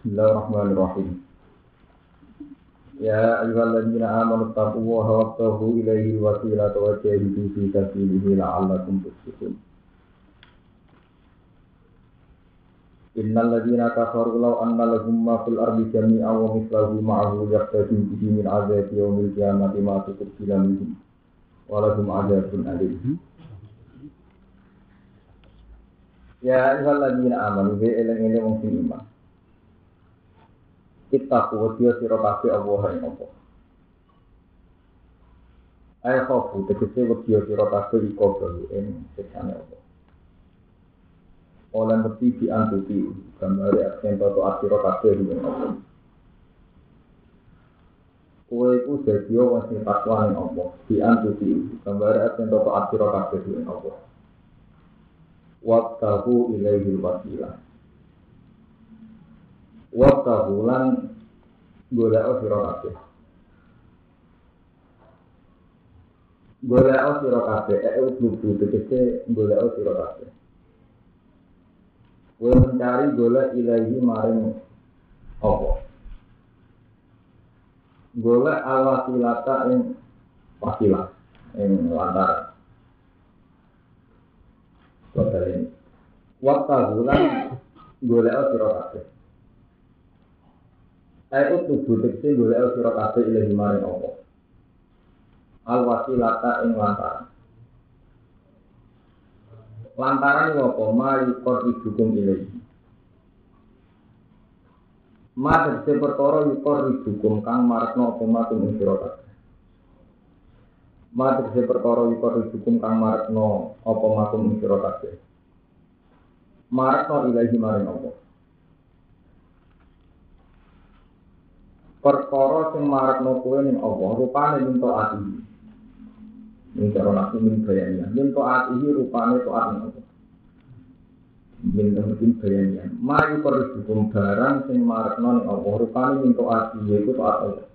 Bismillahirrahmanirrahim. Ya ayyuhalladzina amanu taqullaha wabtaghu ilaihi wasilata wa jahidu fi sabilihi la'allakum tuflihun. Innal ladzina kafaru law anna lahum ma fil ardi jami'an wa mithluhu ma'ahu yaftadu bihi min 'adzabi yaumil qiyamati ma tuqbila minhum wa lahum 'adzabun alim. Ya ayyuhalladzina amanu bi wong sing iman. Kita kuwadiya sira kabeh Allah ing apa. Ayo khofu tegese baru ing siksane Allah. Oleh ngerti di antuti gambar aksen toto asiro kabeh ing Allah. Kowe iku wong sing takwa ning Allah. Di antuti gambar aksen toto asiro kabeh ing Allah. Waqtahu ilaihi wasilah. Waqtahu lan golek sira kabeh. Golek sira kabeh, eh utubu tegese golek sira kabeh. Kowe mencari golek ilahi maring apa? Golek alwasilata ing wasilah ing ini. Waktu bulan golek sira kabeh. Ayo tubuh tekse golek sira kabeh ilahi maring apa? Al wasilata ing lantaran. Lantaran iku apa? Ma yukor ibukum ilahi. Ma tegese perkara yukor ibukum kang marekno apa matung ing sira kabeh. Ma tegese perkara yukor ibukum kang marekno apa matung ing sira ilahi maring apa? Perkara sing marekno kowe ning Allah rupane ning taat iki. Ning cara nak min bayani. Ning taat iki rupane taat ning Allah. Min mungkin bayani. Mari perhukum barang sing marekno ning Allah rupane ning taat iki iku taat Allah.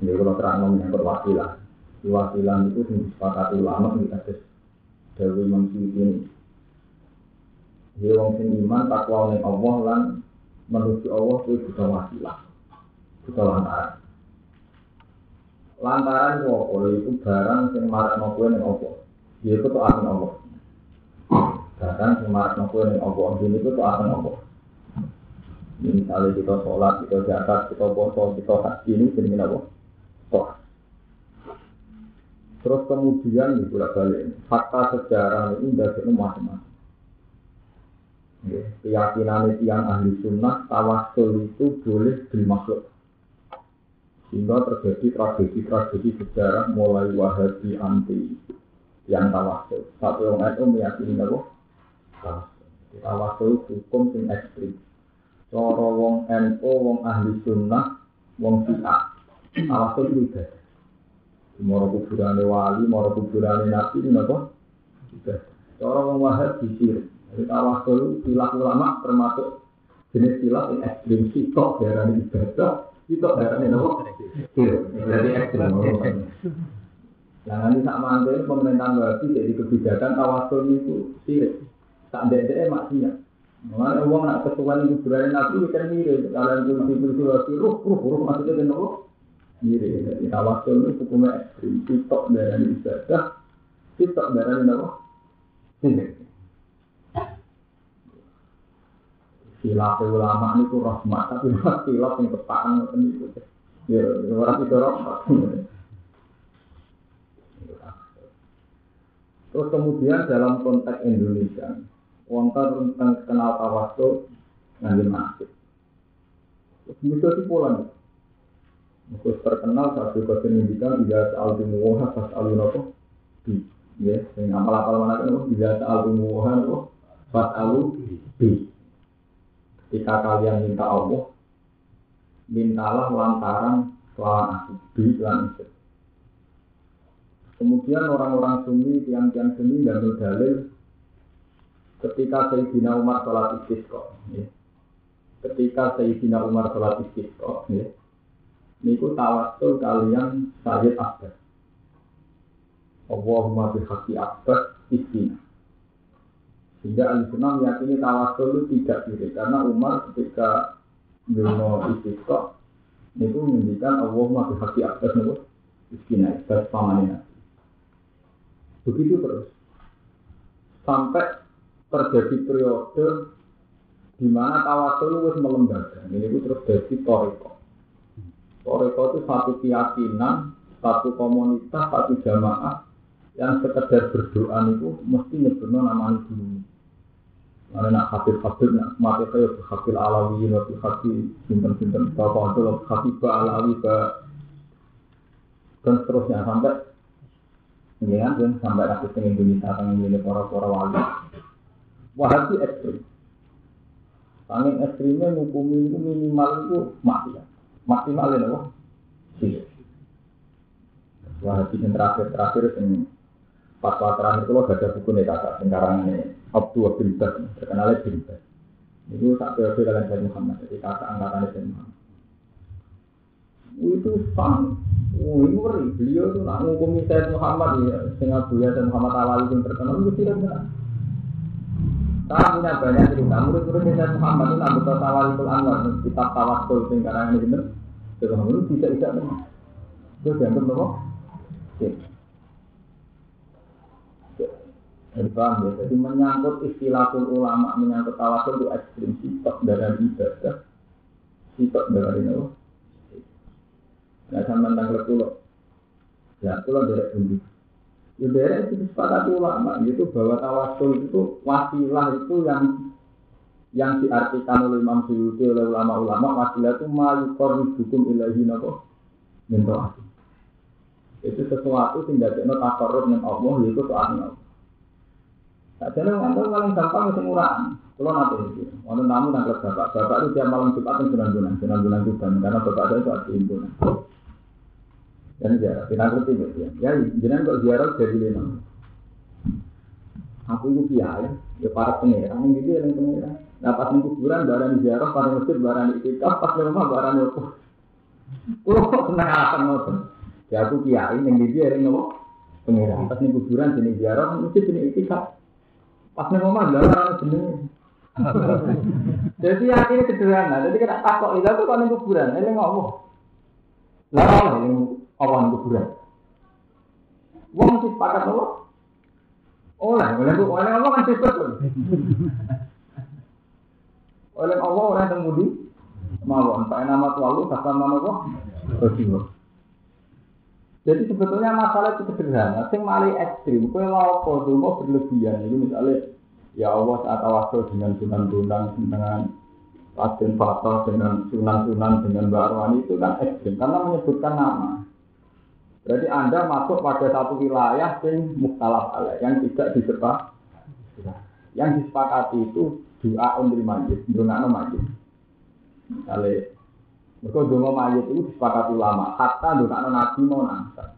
Ini kalau terang yang berwasilah. Wasilah itu disepakati ulama di atas Dewi Mansur ini. Dia wong sing iman takwa ning Allah lan menuju Allah itu juga wasilah juga lantaran. Lantaran itu apa? Itu barang yang marak nopo yang apa? Dia itu tuh akan Allah barang yang marak nopo yang apa? Ini itu tuh Allah misalnya kita sholat, kita zakat, kita puasa, kita haji ini jadi apa? Terus kemudian di bulan balik fakta sejarah ini dari macam-macam keyakinan yang ahli sunnah tawasul itu boleh dimakhluk sehingga terjadi tragedi-tragedi sejarah mulai wahabi anti yang tawasul satu orang itu meyakini apa? tawasul hukum yang ekstrim. Loro wong NU, wong ahli sunnah, wong syiah. Tawasul itu ibadah. Moro kuburan wali, moro kuburan nabi, ini apa? Cara wong wahabi sirik jadi tawasul silah ulama termasuk jenis silah yang ekstrim sitok darah ibadah, sitok darah ini nopo. Jadi ekstrim. Jangan ini sama mantul pemerintahan wahabi jadi kebijakan tawasul itu sirik. Tak ada maksiat. Mengenai uang nak ketuaan itu berani nabi kan mirip. Kalian polisi polisi wahabi ruh ruh ruh maksudnya kan nopo. Mirip. Jadi tawasul itu hukumnya ekstrim. Sitok darah ibadah, sitok darah nopo. Sirik. Silap ulama ini tuh rahmat, tapi silap yang kepakan itu. Ya, orang itu rahmat. Terus kemudian dalam konteks Indonesia, wonten tentang kenal tawasul masjid. Terus bisa di Poland. Terus terkenal saat juga pendidikan tidak soal timuha pas alunopo di ya, yang amal-amal mana kan tidak soal timuha pas alu di Jika kalian minta Allah, mintalah lantaran kelawan aku, lan Kemudian orang-orang sunni, tiang-tiang sunni dan dalil ketika Sayyidina Umar sholat istisqa. Ya. Ketika Sayyidina Umar sholat istisqa, ya. Niku tawasul kalian Sayyid Abbas. Allahumma bihaqi Abbas istina. Sehingga Al-Sunnah meyakini tawasul itu tidak kiri karena Umar ketika Duno istiqo itu menunjukkan Allah masih hati atas nopo iskina atas pamannya. Begitu terus sampai terjadi periode di mana tawasul itu melembaga. Ini itu terus jadi toriko. Toriko itu satu keyakinan, satu komunitas, satu jamaah yang sekedar berdoa itu mesti nyebutnya nama dulu. Mana nak hafid hafid nak mati kaya hafid alawi, nabi hafid simpen simpen bapak itu hafid ba alawi ba dan seterusnya sampai ya kan sampai kasus yang Indonesia yang ini para para wali. Wahabi ekstrim. Paling ekstrimnya hukumi itu minimal itu. Maksimal itu apa? Iya. Wahabi yang terakhir terakhir yang fatwa terakhir itu ada buku nih kakak sekarang ini Abdul bin Bas terkenal bin Bas itu tak periode kalian Sayyid Muhammad jadi kakak angkatan Sayyid Muhammad itu fun Oh, ini ngeri. Beliau tuh nak ngukumi Sayyid Muhammad ya, sehingga Buya Sayyid Muhammad Alawi yang terkenal itu tidak benar. Saya punya banyak cerita. Murid-murid Sayyid Muhammad itu nak betul Tawalikul Anwar, kitab Tawasul yang ini benar. Muhammad itu tidak tidak benar. Itu dianggap apa? Jadi paham ya, jadi menyangkut istilahul ulama, menyangkut tawasul itu ekstrim, sitok dari ibadah, sitok dari apa? Nah, sama tentang kulo. Ya, kulo dari bundi. Ya, dari itu sepakati ulama, itu bahwa tawasul itu wasilah itu yang yang diartikan oleh Imam Suyuti oleh ulama-ulama wasilah itu mayukor hukum ilahi nako minta itu sesuatu yang tidak ada takarut dengan Allah yaitu. Tak jadi ngantor paling gampang itu murah. Kalau nanti itu, kalau namu nangkep bapak, bapak itu tiap malam jumat kan bulan bulan, bulan bulan juga, karena bapak saya itu ada himpunan. Dan ziarah, kita ngerti gitu ya. Ya, jangan kok ziarah jadi lima. Aku itu kiai, ya para pengiran, gitu ya yang pengiran. Nah pas di kuburan, barang ziarah, pada masjid, barang itikaf, pas di rumah, barang itu. Kulo kok senang alasan ngoten. Ya aku kiai, yang dia yang nopo pengiran. Pas di kuburan, sini ziarah, masjid, sini itikaf. Pas di rumah, barang jenenge. Jadi akhirnya sederhana. Jadi kita takut itu tuh kalau kuburan, ini ngomong. Lah, ini awan kuburan. Wong mesti sepakat apa? Oleh, oleh oleh Allah kan sifat kan. Oleh Allah oleh yang budi mawon. Pak nama lalu kata nama? Rasulullah. Jadi sebetulnya masalah itu sederhana. Sing mali ekstrim, kue lau kodomo berlebihan. Itu misalnya, ya Allah saat awasul dengan sunan-sunan, dengan Raden Fatah, dengan sunan-sunan, dengan Mbak Arwani itu kan ekstrim. Karena menyebutkan nama. Berarti Anda masuk pada satu wilayah yang mukhtalaf alaih, yang tidak disepak. Yang disepakati itu doa untuk majid, doa majid. Misalnya, mereka doa majid itu disepakati ulama, hatta doa nabi mau nangsa.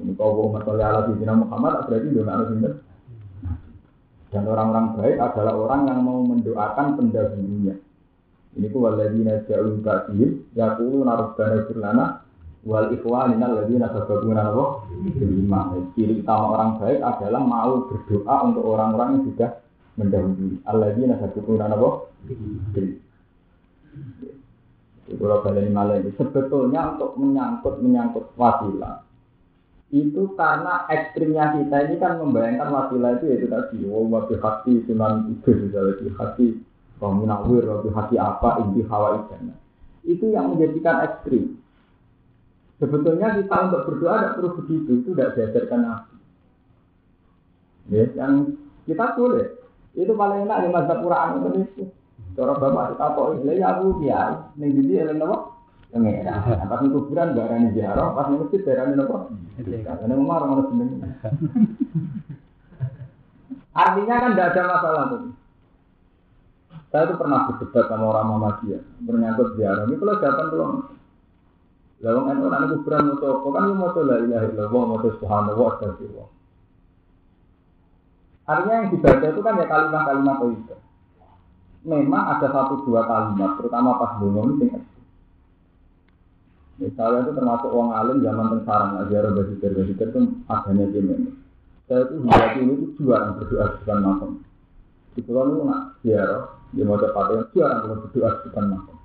Ini kau mau masalah ala Sayyidina Muhammad, berarti doa nabi Dan orang-orang baik adalah orang yang mau mendoakan pendahulunya. Ini ku waladina ja'ul ba'dihim, yakulu narubbana firlana, wal ikhwanina alladziina sabaquna apa iman. Ciri utama orang baik adalah mau berdoa untuk orang-orang yang sudah mendahului. Alladzina sabaquna apa Itu kalau baleni malah sebetulnya untuk menyangkut menyangkut wasilah itu karena ekstrimnya kita ini kan membayangkan wasilah itu yaitu tadi wow wabi hati sunan iblis wabi hati pemunawir wabi hati apa inti hawa ijana itu yang menjadikan ekstrim Sebetulnya kita untuk berdoa tidak perlu begitu, itu tidak diajarkan Nabi. Ya, yang kita boleh. Itu paling enak di masa Quran itu. Cara bapak kita kok ini ya aku kiai, nih jadi eling apa? Pengira. Pas nih kuburan ada ziarah, pas nih masjid ada apa? Karena orang orang seneng. Artinya kan tidak ada masalah tuh. Saya tuh pernah berdebat sama orang Muhammadiyah, menyangkut ziarah. Ini kalau datang tuh Lawang anu anak kuburan mau apa kan mau la ilaha illallah mau subhanallah astagfirullah. Artinya yang dibaca itu kan ya kalimat-kalimat itu. Memang ada satu dua kalimat, terutama pas bunga ini Misalnya itu termasuk uang alim zaman tengsarang, ajar basiker basiker itu adanya di ini. Saya itu hingga ini itu juara berdoa di depan makam. Di pulau itu nak ziarah, dia mau cepat ya, jarang kalau berdoa di depan makam.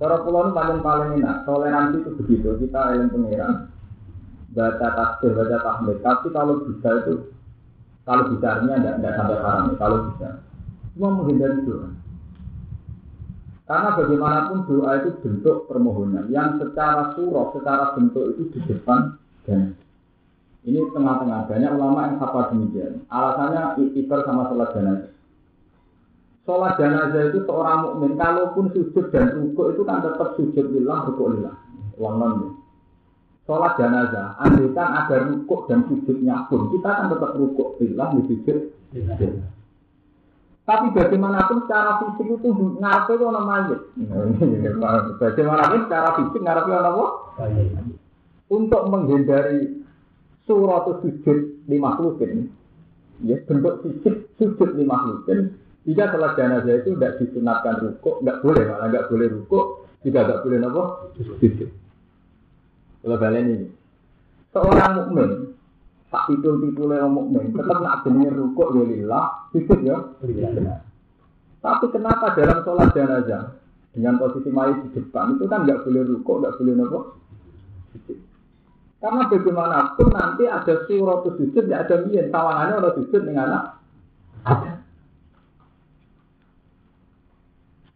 Cara pulau itu paling paling enak, toleransi itu begitu, kita yang pengiran, baca tasbih, baca tahmid. Tapi kalau bisa itu, kalau bisa artinya tidak, sampai haram, kalau bisa. Cuma menghindari doa. Karena bagaimanapun doa itu bentuk permohonan yang secara surah, secara bentuk itu di depan dan ini tengah-tengah banyak ulama yang apa demikian. Alasannya iktikar sama sholat jenazah. Sholat jenazah itu seorang mukmin kalaupun sujud dan rukuk itu kan tetap sujud lillah rukuk lillah. Uang non Sholat jenazah, andaikan ada rukuk dan sujudnya pun kita kan tetap rukuk lillah sujud. Tapi bagaimanapun secara fisik itu ngarep itu orang mayit. Bagaimanapun secara fisik ngarep itu apa? Untuk menghindari surat sujud di makhlukin, ya bentuk fisik sujud di makhlukin, jika sholat jenazah itu tidak disunatkan rukuk, tidak boleh, malah tidak boleh rukuk, juga tidak boleh apa? Sujud. Kalau kalian ini, seorang mukmin, tak titul yang mukmin, tetap nak jenis rukuk ya lillah, sujud ya. Tapi kenapa dalam sholat jenazah dengan posisi mayat di depan itu kan nggak boleh rukuk, nggak boleh? Sujud. Karena bagaimanapun nanti ada surat sujud, tidak ada bian. Tawangannya ada sujud dengan anak. Ada.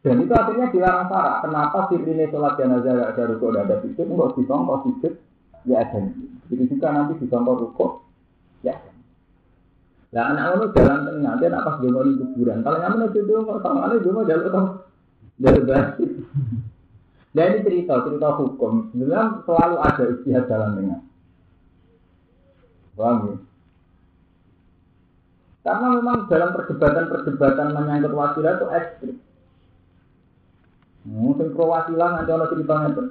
Dan itu akhirnya dilarang syarat. Kenapa sirine sholat jenazah tidak ada rukuk, tidak ada sujud, enggak disongkok sujud, ya ada. Jadi juga nanti disongkok rukuk, ya ada. Nah anak itu jalan tengah, dia nak pas dulu di kuburan. Kalau nggak mau dulu, kalau sama anak dulu jalan tengah, jalan tengah. Nah ini cerita, cerita hukum. Sebenarnya selalu ada istihad jalan tengah. Paham ya? Karena memang dalam perdebatan-perdebatan menyangkut wasilah itu ekstrim. Mungkin pro wasilah nanti ada ceritanya itu.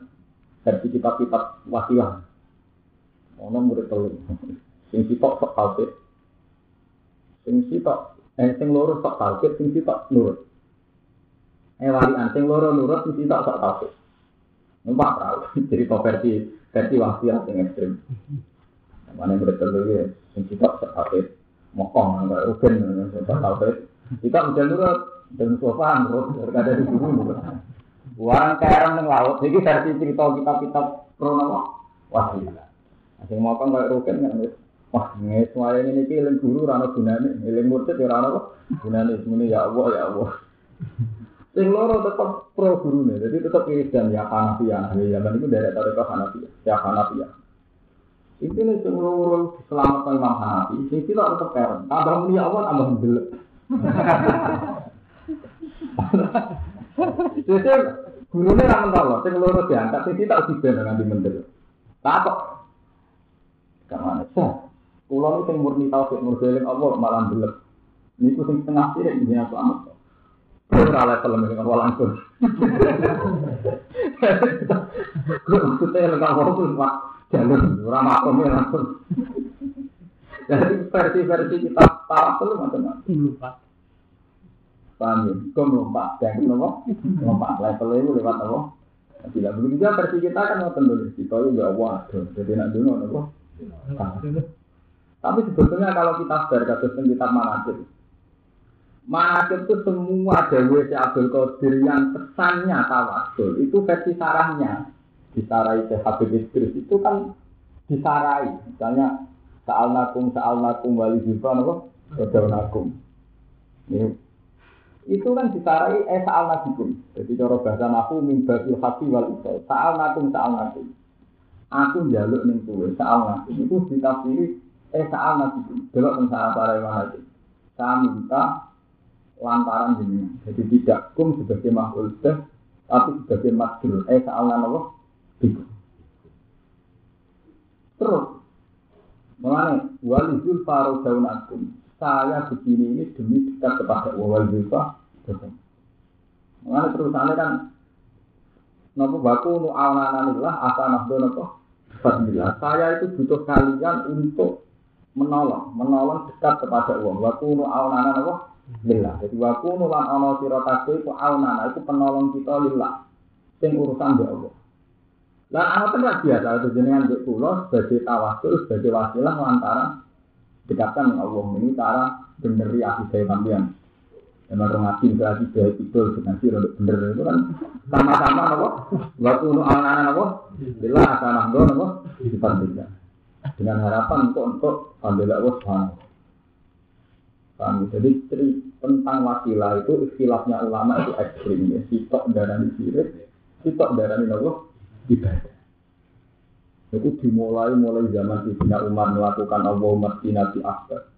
Dari kitab-kitab wasilah. Ono murid telu. Sing sitok sok tauhid. Sing sitok eh sing loro sok tauhid, sing sitok nurut. Eh walian sing loro nurut, sing sitok sok tauhid. Numpak perahu. Jadi versi versi wasiat yang ekstrim. Mana yang betul ya? Yang kita sekafir mokong, nggak rugen, nggak kafir. Kita udah nurut dan sofa nurut, berkada di sini nurut. Warang kerang yang laut. Jadi versi cerita kitab-kitab krono wasiat. Asing mokong nggak rugen kan? Wah, ini semuanya ini ini guru rano gunane, iling murtid ya rano gunane semuanya ya Allah ya Allah. Sing loro tetap pro gurune, jadi tetap dan ya Hanafiyah. Ya zaman itu dari tarekat Hanafiyah, ya Hanafiyah. Itu nih sing loro selamat Imam Hanafi, sing kita tetap keren. Tambah mulia Allah tambah belek. Jadi gurune ra mentolo, sing loro diangkat, sing kita uji ben nganti menteri. Takok. Kamane sah. Kulo sing murni tauhid murni Allah malah belek. Niku sing tengah sih ini selamat. Ora level mek ora langsung. Maksudnya lengkap waktu pak jalur ora makom langsung. Jadi versi-versi kita para perlu macam-macam. Lupa. Paham ya? Kau melompat, yang kenapa? Melompat level itu lewat apa? Tidak begitu juga versi kita kan mau tentu kita itu gak waduh, jadi nak dulu apa? Tapi sebetulnya kalau kita fair kasus kita manajib, Manakib itu semua Dewi si Abdul Qadir yang pesannya tawasul itu versi sarahnya. Disarai ke Habib Idris. Itu kan disarai. Misalnya saal nakum saal nakum wali jifa Rodau nakum. Ini. Itu kan disarai eh saal nakum. Jadi cara bahasa naku mimbabil hati wal isai saal nakum saal nakum. Aku jaluk ning kowe saal nakum. Itu ditafsiri eh saal nakum delok ning saal para mana saya minta lantaran ini. Jadi tidak kum sebagai makhluk tapi sebagai makhluk. Eh soalnya apa? Itu. Terus, mengenai wali zulfa daun akum. Saya begini ini demi dekat kepada wali zulfa. Mengenai terusannya kan, Nopo baku nu awananillah asa nafsu nopo Fadillah. Saya itu butuh kalian untuk menolong, menolong dekat kepada uang. Baku nu awananillah nopo lillah. Jadi waku nulan ana sira kabeh iku aunana iku penolong kita lillah. Sing urusan mbek Allah. Lah ana tenan biasa itu jenengan mbek kula sebagai tawasul sebagai wasilah lantaran dekatkan dengan Allah ini cara beneri akidah sampean. Emang orang ngaji berarti baik itu ngaji untuk bener itu kan sama-sama apa? Waktu untuk anak-anak apa? Bila akan nanggo apa? Dipantikan dengan harapan untuk untuk ambil Allah Paham? Jadi tentang wasilah itu istilahnya ulama itu ekstrim ya. Sitok darah di sirik, sitok darah di Allah ibadah. Itu dimulai mulai zaman Sayyidina Umar melakukan Allahumma sinati akbar.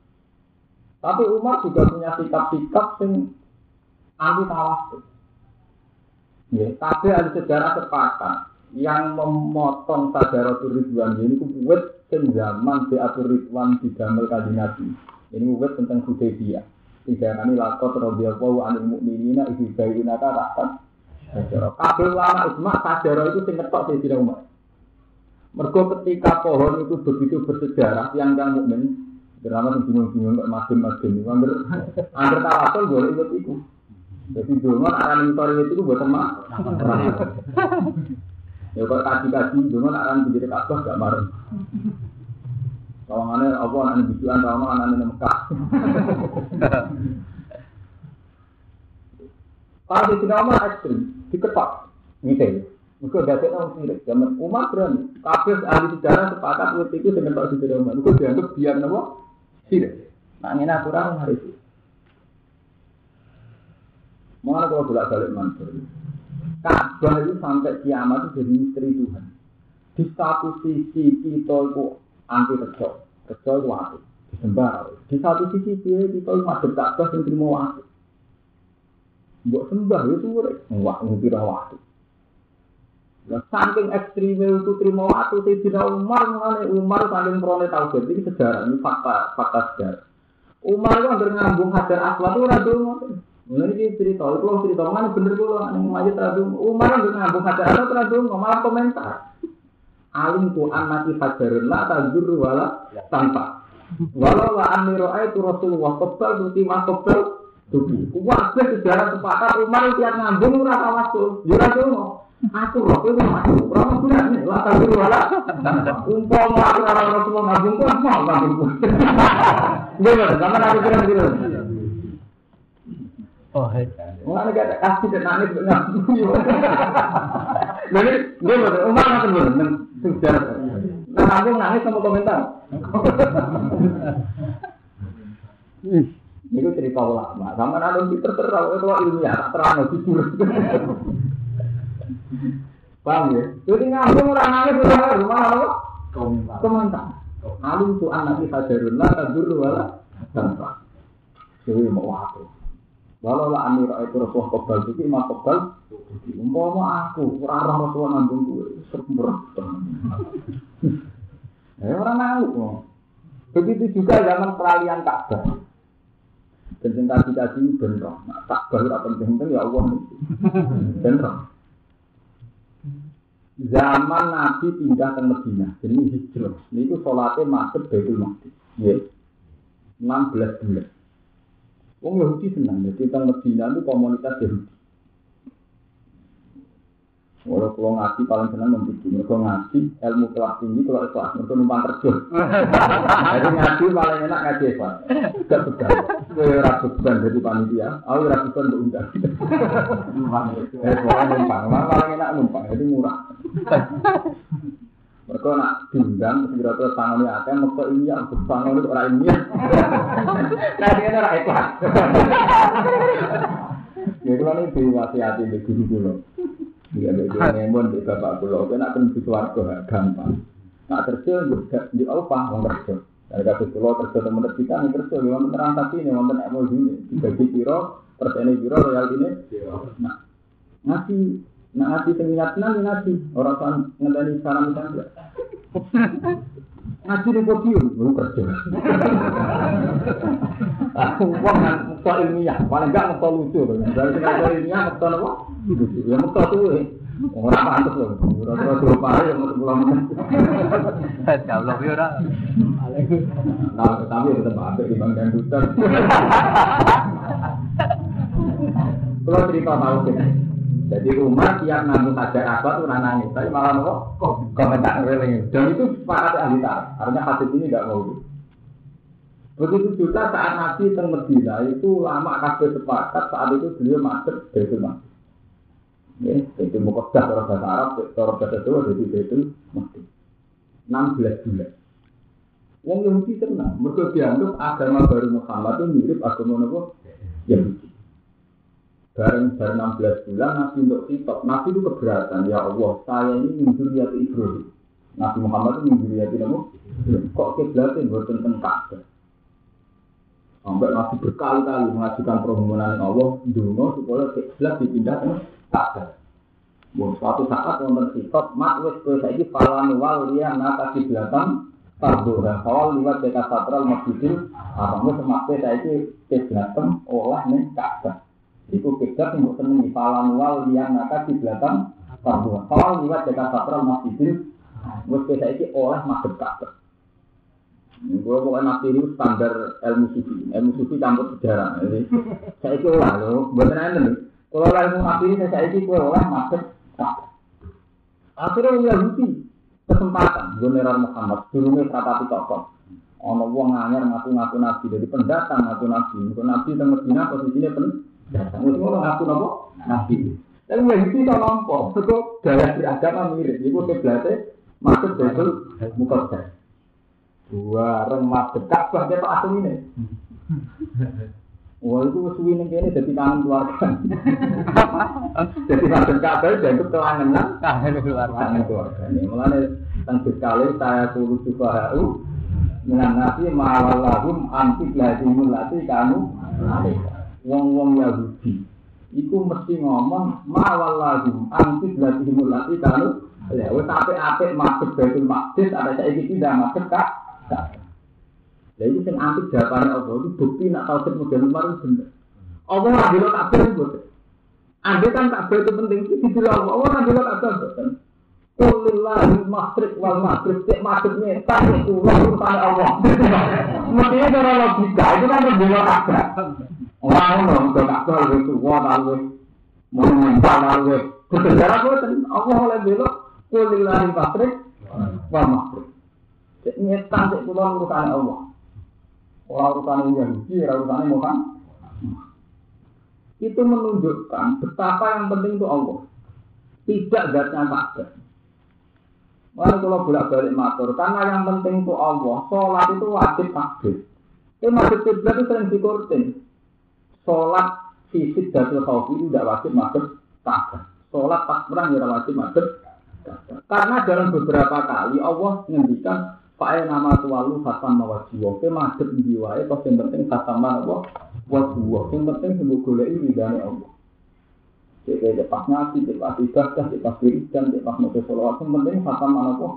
Tapi Umar juga punya sikap-sikap yang anti tawassul. Ya, tapi ada sejarah sepakat yang memotong sajarah Ridwan ini kubuat zaman di Ridwan di Gamel Kaji Nabi. Ini kubuat tentang Hudaybiyah. Tiga kali lakot radhiyallahu anil mu'minina ibu bayina tahta sajarah. Kabel lama ijma sajarah itu sing ngetok Sayyidina Umar. Mergo ketika pohon itu begitu bersejarah yang yang mukmin Drama yang bingung-bingung kok makin-makin itu hampir hampir boleh ikut itu. Jadi dulu aran mentor itu buat teman. Ya kalau kaji-kaji dulu aran menjadi kabah gak marah. Kawangannya apa anak bijuan, kawangan anak Mekah. Kalau di Umar ekstrim, diketok, gitu. Mereka ada orang sirik. Zaman Umar berani. Kabeh ahli sejarah sepakat waktu itu dengan Pak Siti Umar. Dianggap biar nopo sirik. Nah ini aturan hari itu. Mana kalau bolak balik mansur. Ka'bah itu sampai kiamat itu jadi misteri Tuhan. Di satu sisi kita itu anti rejo, rejo itu disembah. Di satu sisi kita itu masuk Ka'bah yang terima waktu. Buat sembah itu wah ngira waktu. Nah, saking ekstrimnya itu terima waktu tidak Umar mengenai Umar saking peroleh tahu ini sejarah ini fakta fakta sejarah. Umar itu hampir ngambung hajar aswad itu radu ini cerita, itu lo cerita mana bener lo yang majid radu. Umar hampir ngambung hajar aswad radu malah komentar. Alim tu anaki hajarun la tajur wala tanpa. Walau la amiro itu Rasulullah kebal tuti mah kebal tuti. Wah sejarah sepakat Umar tiap ngambung rasa masuk. Ya radu Aku roh itu aku, orang benar nih, lah tapi wala. Umpama aku orang Rasulullah ngabung pun mau ngabung pun. Gimana? Sama aku bilang Oh, hei. Wah, ini gak kasih dan nangis ngabung. Jadi? Umar. Nah, ngabung nangis sama komentar. Itu cerita ulama. Sama ada Twitter terang, itu ilmiah, terang, jujur. Paham ya? Jadi ngambung orang nangis udah rumah apa? Komentar. Alim tu anak kita jarun lah tadur wala tanpa. Jadi mau aku. Walau lah amir itu rasul kebal itu imam kebal. Umpama aku orang orang rasul ngambung gue sempurna. Eh orang nangis. Begitu juga zaman peralihan Ka'bah. Dan cinta cita ini benar. Nah, Ka'bah itu penting-penting ya Allah. Benar zaman Nabi pindah ke Medina, jadi hijrah. Ini itu sholatnya masuk Baitul Maqdis. Ya. 16 bulan. Wong Yahudi senang, jadi tentang Medina itu komunitas Yahudi. Walau kalau ngaji paling senang membuat mereka ngaji ilmu kelas tinggi kalau kelas mereka numpang kerja. Jadi ngaji paling enak ngaji ikhlas. Gak beban. Gue ragu beban panitia. Aku ragu beban untuk undang. Numpang. Eh pokoknya numpang. Paling enak numpang. Jadi murah. Mereka nak diundang, kira-kira tangannya akeh, mereka ini yang berbangun itu orang ini. Nah dia orang ikhlas. Ya kalau ini diwasiati di guru dulu. Iya, dia ngemon di bapak pulau. Kena akan di keluarga gampang. Nak kerja di apa? Mau kerja. Dari kata pulau kerja teman kita nih kerja. Memang menerang tapi ini, memang emosi ini. Dibagi piro, persen piro, royal ini. Nah, ngasih, nak ngasih seminat nanti ngasih. Orang kan ngedani saran misalnya. Ngaji di podium, belum kerja. Aku uang mukta ilmiah, paling enggak mukta lucu. Dari sini ilmiah mukta apa? Ya mukta tuh Orang pantas loh. Orang-orang dua pare yang mau pulang. Allah ya ora. Nah, tapi tetap ada di bang dan dutan. Kalau cerita tahu kita. Jadi rumah tiap nanggung saja apa tuh nangis, tapi malah nopo komentar reling. Dan itu sepakat ahli tar. Artinya hadis ini tidak mau. Begitu juga saat Nabi teng Medina itu lama kabeh sepakat saat itu beliau masuk Baitul Maqdis. Ya, Baitul Muqaddas cara bahasa Arab, cara bahasa Jawa jadi Baitul Maqdis. 16 bulan. Wong Yahudi tenang, mereka dianggap agama baru Muhammad itu mirip agama apa? Yahudi. Bareng bar 16 bulan Nabi untuk kitab, Nabi itu keberatan, ya Allah, saya ini minjuriat Ibrahim. Nabi Muhammad itu minjuriat apa? Kok kiblatnya buat tentang Ka'bah? Sampai Nabi berkali-kali mengajukan permohonan Allah, dulu supaya kiblat dipindah ke Ka'bah. Bon, suatu saat wonten kitab, mak wis kowe saiki falan wal liya naka kiblatan Fardu dan kawal liwat dekat satral masjidil haram wis semakte saiki kiblatem oleh ning Ka'bah. Kiblat sing mbok senengi falan wal liya naka kiblatan fardu. Kawal liwat dekat satral masjidil wis kowe saiki oleh madhep Ka'bah. Gue pokoknya ini standar ilmu sufi, ilmu sufi campur sejarah. Saya itu lah lo, buat nih. Kalau ilmu nabi ini saya itu gue oleh madhep Akhirnya orang Yahudi kesempatan general Muhammad dulu serapati tokoh. Ono wong anyar ngaku-ngaku nabi dari pendatang ngaku nabi. Ngaku nabi teng Medina posisinya pendatang. Wis ngono ngaku napa? Nabi. Tapi Yahudi to nampa, kok gaya beragama mirip. Iku kiblate masuk betul mukaddas. Dua remah dekat bah ketok asline. Wah itu suwi ning kene dadi kangen keluarga. Jadi masuk kabel dan itu kelangenan Kangen keluarga. kangen keluarga. Ini mulane teng sekali saya kulo juga minan nasi ma'alallahum anti lazimul lati kanu Wong-wong Yahudi iku mesti ngomong ma'alallahum anti lazimul lati kanu Ya, wes apik-apik masuk Baitul Maqdis ada saiki tidak masuk kak. Lah itu sing antik jawabane Allah itu bukti nak tauhid model kemarin bener. Allah ora bela kabeh itu. Andai kan kabeh itu penting itu dibela Allah. Allah ora bela kabeh boten. Kulillahi masrik wal maghrib cek maksudnya kan itu urusan Allah. Mestinya cara logika itu kan membela kabeh. Orang itu tua. Cek nyetan Allah. Orang orang. Itu menunjukkan betapa yang penting itu Allah. Tidak zatnya Ka'bah. Lalu kalau bolak-balik matur, karena yang penting itu Allah, sholat itu wajib takbir. Tapi masjid kiblat itu sering dikurtin. Sholat fisik dan khawfi itu tidak wajib masuk Ka'bah. Sholat takbiran tidak wajib masuk. Karena dalam beberapa kali Allah menghentikan Pak nama tualu khatam mawajiwa, ke madep jiwae, kok yang penting khatam apa? Wajiwa, yang penting golek ini dari Allah. Jadi pas ngaji, jadi pas ibadah, pas wiridan, jadi pas nulis sholawat, yang penting khatam apa?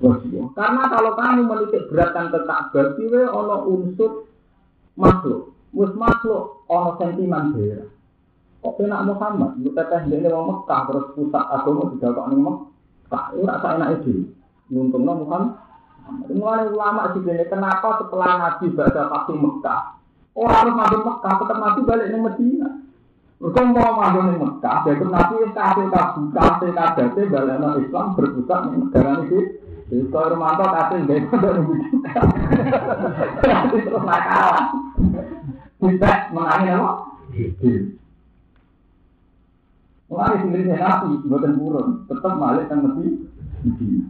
Wajiwa. Karena kalau kamu menitik beratkan ke Ka'bah, siwe ono unsur makhluk, mus makhluk ono sentimen daerah. Kok enak Muhammad, lu teteh dia mau Mekah terus pusat agama tidak kok nih Mekah, itu rasa enak itu. Untungnya Muhammad Mulai ulama sih kenapa setelah Nabi baca pasti Mekah, orang harus masuk Mekah, tetap Nabi balik ke Medina. Mereka mau masuk ke Mekah, jadi Nabi kasih kasih kasih kasih balik ke Islam berpusat di negara ini. Jadi kalau Romanto kasih dari Medina, nanti terus nakal. Kita menangin apa? Mulai sendiri Nabi, buatan burun, tetap balik ke Medina.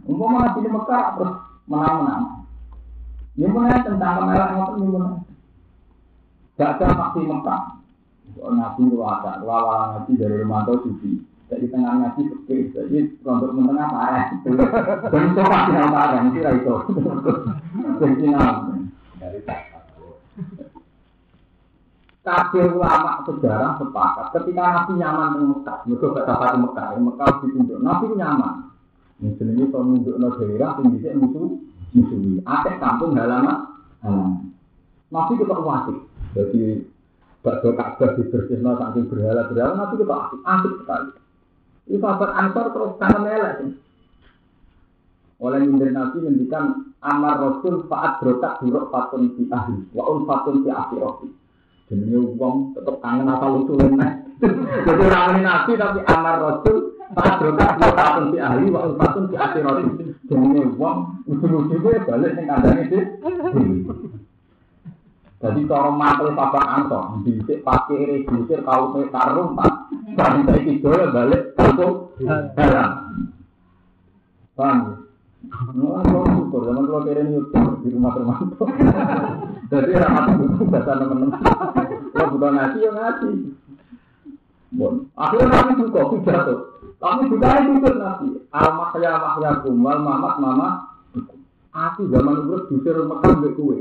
Umpama Nabi di Mekah terus menang-menang. Ini mulai tentang kemerah ngotot ini mulai. Gak ada faksi Mekah. Nabi itu ada, lawan Nabi dari Romanto Sufi. Jadi tengah Nabi sepi, jadi untuk menengah parah. Dan itu pasti yang parah, itu itu. Jadi Dari Kabeh ulama sejarah sepakat ketika Nabi nyaman di Mekah, mereka gak dapat di Mekah, Mekah ditunjuk, Nabi nyaman. Misalnya kalau nunjuk no daerah, bisa musuh musuhi. Ada kampung halaman, halaman. Nabi kita wasik. Jadi bakso Ka'bah dibersihno saking berhala berhala Nabi kita asik, asik sekali. Itu sahabat Ansor terus kangen melek. Oleh nyindir Nabi ngendikan amar Rasul faat brokat buruk fatun di ahli, wa un fatun di akhirati. Jadi wong tetep kangen asal usulnya. Jadi orang Nabi tapi amar Rasul Padrokat fatun di ahli wa fatun di akhirat. Jenenge wong ujung-ujunge balik ning kandhane sih. Jadi cara mantel papan ansor, dhisik pakai regusir kau karung pak. Bari saiki dolen balik kampung haram. Paham? Ya? Nah, syukur, zaman kalau kira nyukur di rumah termantu. Jadi ramat buku bahasa teman-teman. Kalau bukan ngaji ya ngaji. Bon, akhirnya nabi juga pidato. Tapi juga itu tuh nabi. Al mahya mahya kumal mamat mama. Aku zaman dulu dusir Mekah mbek kue.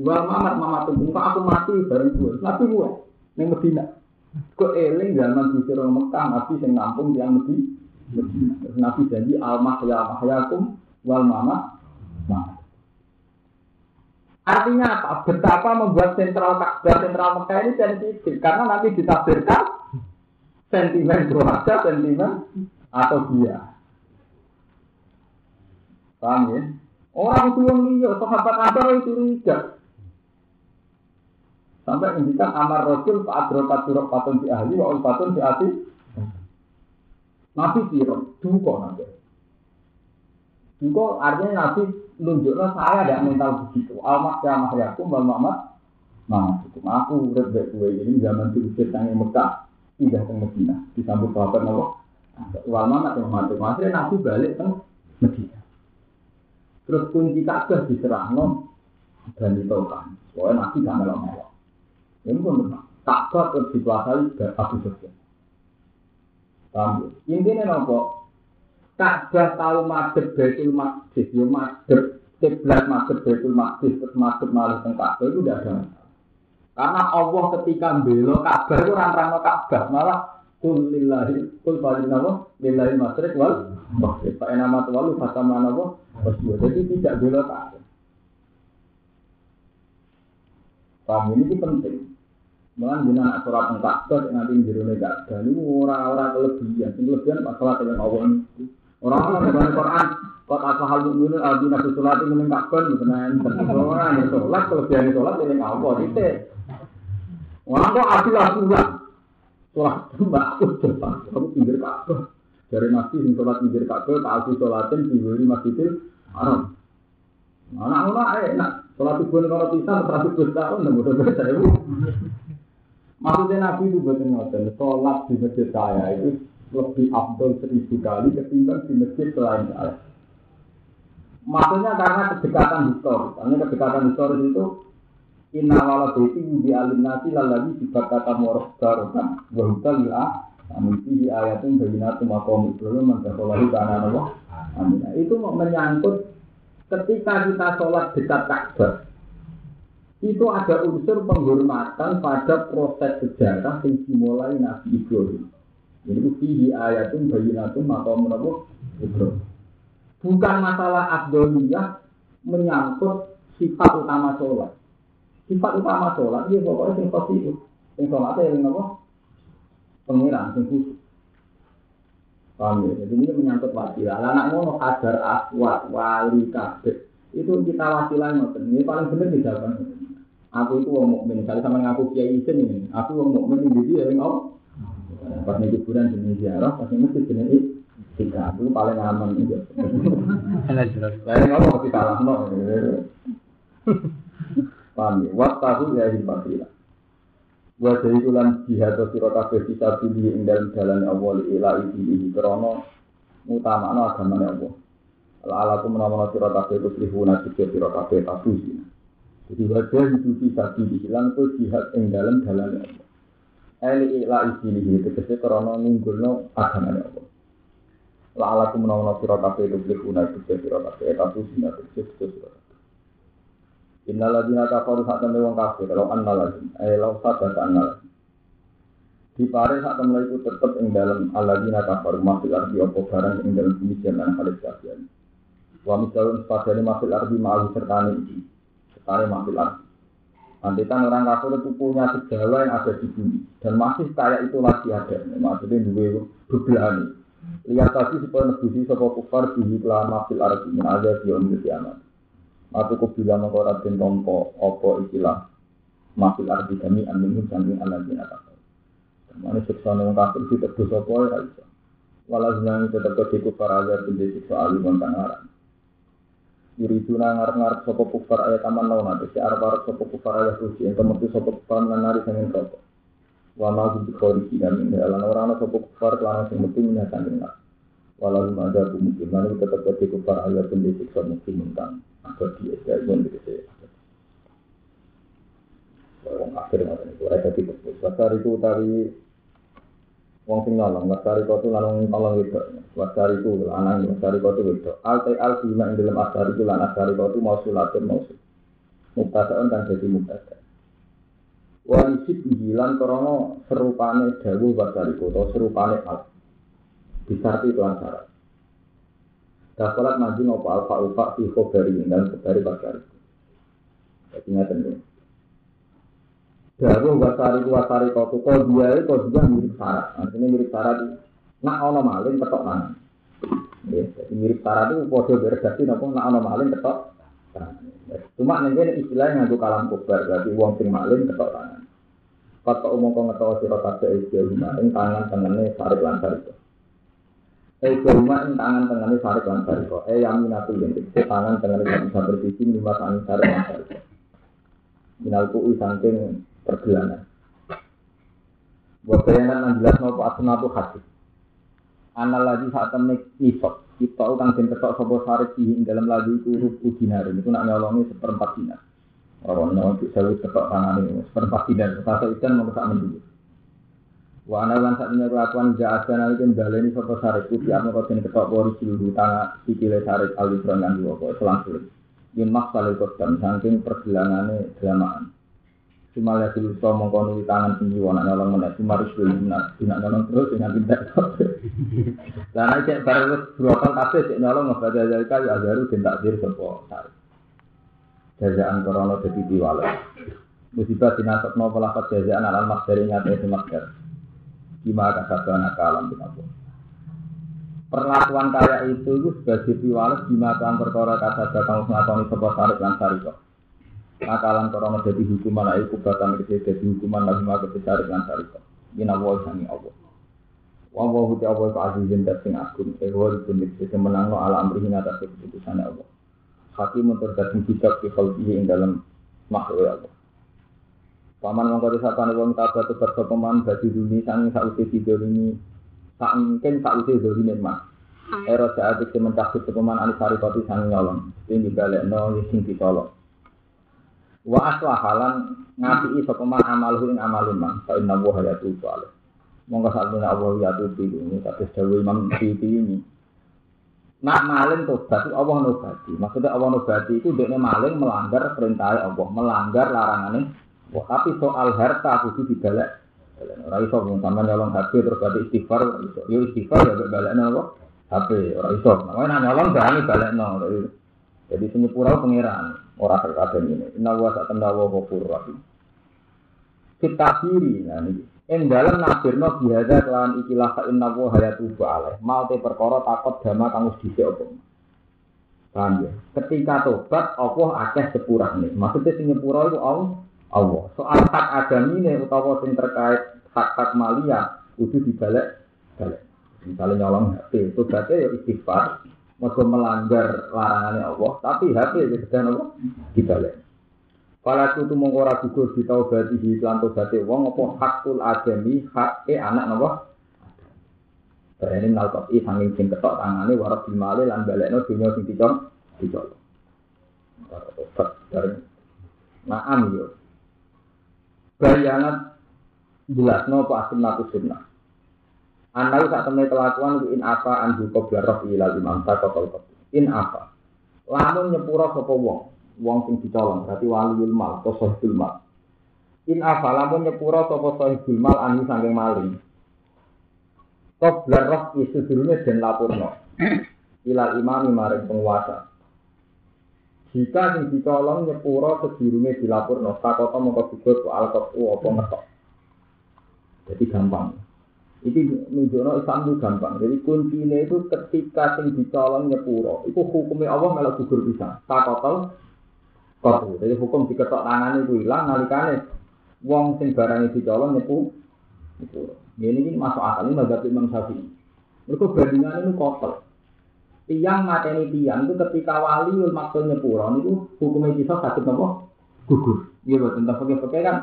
Wal mamat mama tunggu aku mati bareng kue. Nabi kue ning Medina. Kok eling zaman dusir Mekah nabi sing nampung yang Medina. Nabi janji al mahya mahyakum wal mamat mamat. Artinya apa? Betapa membuat sentral Ka'bah sentral Mekah ini sensitif karena nanti ditafsirkan sentimen keluarga, sentimen atau dia. Paham ya? Orang tua liya, sahabat Ansar itu tidak. Sampai ngendikan amar Rasul Pak Adrokat Surok Patun di ahli, wa Patun di hati. Nabi siro, duka nanti. Duka artinya Nabi nunjukkan saya tidak mental begitu. Almak ya mahyakum wal mamat. Nah, hukum aku urip baik gue ini zaman diusir tangi Mekah, pindah ke Medina, disambut sahabat Nabi. Wal mamat yang mati. Akhirnya Nabi balik ke Medina. Terus kunci Ka'bah diserahno dan ditolkan. Soalnya Nabi gak melok-melok. Ini pun benar. Ka'bah terus dikuasai Abu Sufyan. Paham ya? Intinya nopo? Ka'bah tahu madhep Baitul Maqdis, yo madhep kiblat madhep Baitul Maqdis terus madhep malih teng Ka'bah itu tidak ada. Karena Allah ketika belo Ka'bah itu orang-orang Ka'bah malah kul lillahi kul falinawa lillahi masrik wal maghrib. Fa enama walu fatama nawa wasbuh. Jadi tidak belo Ka'bah. Paham ini itu penting. Mulan jenengan nak teng Ka'bah sing nanti njero Ka'bah niku ora-ora kelebihan. Sing kelebihan masalah dengan Allah niku. Orang-orang dalam Quran, kok asal hal mukminin aldi nabi sholat ini ning Ka'bah mboten enten. Orang yang sholat kelebihan sholat ini Allah titik. Orang kok adil asulah. Sholat mbak aku cepat. Kamu pinggir Ka'bah. Dari nabi sing sholat pinggir Ka'bah, tak aku sholatin di masjidil Haram. Anak-anak enak. Sholat subuh kalau pisah, seratus dua tahun, dan bodoh-bodoh saya. Maksudnya Nabi itu betul ngoten, sholat di masjid saya itu lebih abdul seribu kali ketimbang di masjid selain saya. Maksudnya karena kedekatan historis, karena kedekatan historis itu Inna wala baiti di alim nasi lalagi kata moroh barokan Wahuta lila Amin fihi ayatun bayinatu makom Ibrahim Mantasolahu kana Allah Amin Itu menyangkut ketika kita sholat dekat Ka'bah itu ada unsur penghormatan pada proses sejarah yang dimulai Nabi Ibrahim. Jadi fihi ayatun bayinatun maqamun apa? Ibrahim. Bukan masalah abdoliyah menyangkut sifat utama sholat. Sifat utama sholat dia pokoknya sing positif. Sing sholatnya yang apa? Pengiran, sing khusus. Paham ya? Jadi ini menyangkut wasilah. Anak ngono kadar aswat, wali, kabeh. Itu kita wasilah ngoten. Ini paling benar di. Aku itu wong mukmin. Misalnya sama ngaku kiai isin ini. Aku wong mukmin ini jadi yang Allah. Pas nih kuburan jenis ziarah, pas nih masjid jenis tiga. Itu paling aman itu. Lain Allah masih kalah no. Paham ya? Waktu ya hibatilah. Wa dari ulan jihad sira kabeh bisa pilih ing dalem dalane Allah ila iki krana utamakno agamane Allah. Ala ala ku menawa sira kabeh itu lihuna sira sira kabeh tabusi. Jadi wajah itu bisa lan ku jihad ing dalem dalane Allah. Eli ila iki iki tegese krana nunggulno agamane Allah. La ala menawa sira kabeh itu lihuna sira sira kabeh tabusi tegese sira Innaladina kafaru saat temen wong kafir, kalau annalazim, eh lau sadat annalazim. Di pare saat temen itu tetap ing dalam aladina kafaru masih arti opo barang ing dalam demikian dan khalis kasihan. Wa misalun sepadanya masih arti ma'alu sertani ini, sertani masih arti. Nanti kan orang kafir itu punya segala yang ada di bumi dan masih kayak itu lagi ada. Maksudnya dua bebelani. Lihat tadi supaya nebusi sebuah kufar di lama fil arti min ada di umur kiamat. Aku ku bilang mengkora den tompo opo ikilah Mafil arti kami anminhum sangking ala jina kafir Mana siksa nang kafir si tebus opo ya iso Walau zinani tetap ketiku para agar benda siksa alim kang Yuriduna ngarep-ngarep sapa kufar ayat taman lawan ate si arep arep sapa kufar ayat suci ing kemetu sapa kufar nari sanging rokok. Wa ma bi kholiki dan min lan ora ana sapa kufar lan sing metu ing Walau ada mungkin mana tetap jadi kufar ayat pun disiksa mungkin kan atau dia pun gitu Wong akhir ngoten iku ora dadi kebus. Wasar itu tari wong sing lanang wasari kotu lanang tolong itu wasari itu lanang wasari kotu itu alti al sima ing dalam asari itu lan asari kotu mau sulatin mau sul mutasaan kan jadi mutasa wanisit bilan krono serupane dawu wasari kotu serupane al. Bisa arti itu antara. Dapatlah maju nopo alfa alfa fi kau dari dan dari pasar. Ingat tentu. Dawu wasari wasari kotu kau dia itu kau dia mirip syarat. Artinya mirip syarat. Nak ono maling ketok tangan. Ya, jadi mirip syarat itu podo beredasi nopo nak ono maling ketok. Cuma nanti istilahnya ngadu kalam kubar berarti uang sing maling ketok tangan. Kata umum kau ngetok siro kafe itu rumah ing tangan tangannya sarik lancar itu. Eh rumah ing tangan tangannya sarik lancar itu. Eh yang minatu yang tangan tangannya bisa berbising lima tangan sarik lancar itu. Minalku isangking pergelangan. Buat bayangan yang jelas nopo asnatu hati. Anak lagi saat temen isok. Kita utang den ketok sopo sarik di dalam lagu itu rupu dinar. Itu nak nyolongi seperempat dinar. Orang nyolong bisa ketok tangan ini seperempat dinar. Kata itu mau kesak mendulu. Wa ana lan sak menyang kelakuan ja ada nalika baleni sapa sarik putih anu kok den ketok pori seluruh tangan sikile sarik alifron lan dua kok selang sulit. Yen maksale kok saking pergelangane dramaan. Cuma lihat dulu so mengkono di tangan tinggi wana nyolong mana cuma harus beli tidak nyolong terus dengan tidak dan aja baru berapa kafe cek nyolong nggak ada dari kayu ajaru tidak dir sepo jajaan corona jadi diwale. Musibah dinasab no pelakat jajaan alam mak dari nyata itu makar gimana kasabana kalam kita perlakuan kaya itu itu sebagai diwales gimana perkara kasabana kamu ngakoni sebuah tarik lan sariko Nakalan korona jadi hukuman ayu kubatan kecil jadi hukuman lagi maka besar dengan syarikat. Ini Allah sani Allah. Wa huti Allah ke azizin dan sing agung. Ewa itu bisa menang no ala amrihin atas keputusan Allah. Hakim untuk datang kitab di khalqihi ing dalam makhluk Allah. Paman mongko disapane wong tabat tebar sopeman bagi dunia sangi sausi video ini mungkin sausi doli mah. Ero saat itu mencabut sopeman anisari koti sangi nyolong. Ini balik no sing ditolong. Wa aslahalan ngapi sapa man amalhu ing amalun man fa inna wa hayatu salih. Monggo sakmene Allah ya tuh ini kados dawuh Imam Syafi'i ini. Nak maling tobat Allah nobati. Maksudnya Allah nobati itu dekne maling melanggar perintah Allah, melanggar larangane. Wah, tapi soal harta kudu dibalek. Ora iso wong sampean nyolong HP terus berarti istighfar iso. Yo istighfar ya balekno apa? HP ora iso. Namanya nyolong berani balekno. Jadi sini pura pangeran. Orang terkadang ini. Inna wa sak tenda wa ghafur. Kita kiri, nah ini. Ing dalam nafirno bihada kelawan ikilah ka inna wa hayatu ba'aleh. Mau te perkara takut dama kang wis dhisik. Paham ya? Ketika tobat Allah akeh sepurane. Maksudnya sing nyepura itu Allah. Soal hak agamine utawa sing terkait hak-hak malia kudu dibalik balik. Misalnya nyolong HP, tobatnya ya istighfar, Mereka melanggar larangannya Allah, tapi HP itu sedang apa? Dibalik. Kalau itu tuh mengora gugur di taubati di iklan taubati wong apa hakul adami hak e anak apa? Ini nalkot i sanging sing ketok tangane waras dimale lan balekno dunya sing dicol dicol. Tobat bareng. Naam yo. Bayangan jelas no apa sunnah sunnah. Anda saat temen kelakuan in apa anju kobra roh ilal imam takotol In apa? Lamun nyepura sopo wong, wong sing dicolong berarti waliul mal atau sahibul mal. In apa? Lamun nyepura sopo sahibul mal anu sangking maling. Kobra roh isu dulunya dan lapurno. Ilal imam maring penguasa. Jika sing dicolong nyepura sedurunge dilapurno, takoto mongko gugur ku alkotu apa ngetok. Jadi gampang. Iki menunjukno Islam itu gampang. Jadi kuncinya itu ketika sing dicolong nyepuro, itu hukumnya Allah malah gugur bisa. Takotol kotu. Jadi hukum diketok tangan itu hilang nalikane wong sing barangnya dicolong nyepu nyepuro. Ini ini masuk akal ini mazhab Imam Syafi'i. Mereka bandingan itu kotor. tiang mateni tiang itu ketika waliul maksud nyepuro itu hukumnya kisah sakit nopo gugur. Iya betul tentang pakai-pakai kan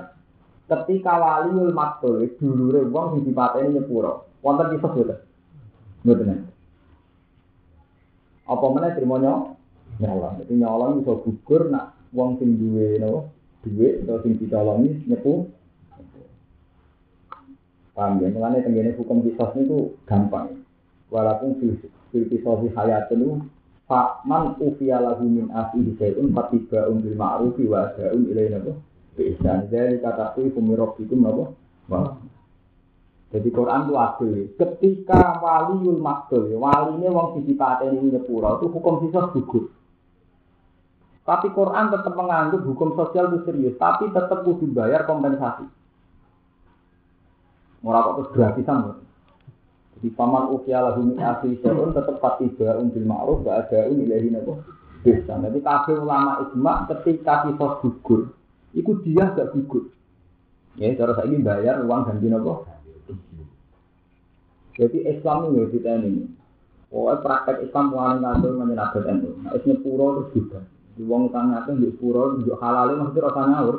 ketika waliul maktul dulure wong sing dipateni nyepuro. Wonten kisah betul. Betul. Apa mana terima nyolong? Jadi nyolong bisa gugur nak wong sing duwe no duwe atau sing nyepu. Paham ya? Mengenai tenggine hukum kisos itu gampang. Walaupun fil kisosi hayat itu Fakman ufiya lahu min asihi sayun fatiba bil ma'rufi wa da'un ilaih nabo Bisa Jadi kata kui fumirobbikum nabo Wah jadi Quran itu adil. Ketika waliul wali ini wong sisi pateni nyepura itu hukum sisa gugur. Tapi Quran tetap menganggap hukum sosial itu serius, tapi tetap kudu bayar kompensasi. Murah kok terus gratisan. Jadi paman ukia lahu asli syarun tetap pati baun bil ma'ruf wa adaun ilahi nabo bisa. Jadi kafir ulama ijma ketika sisa gugur, itu dia gak gugur. Ya, cara saya ini bayar uang ganti nabo jadi Islam ini kita ini. Oh, praktek Islam paling ngatur menyenabet itu. Nah, isnya puro terus juga. Di uang utang ngatur di puro, di halal masih rasa ngawur.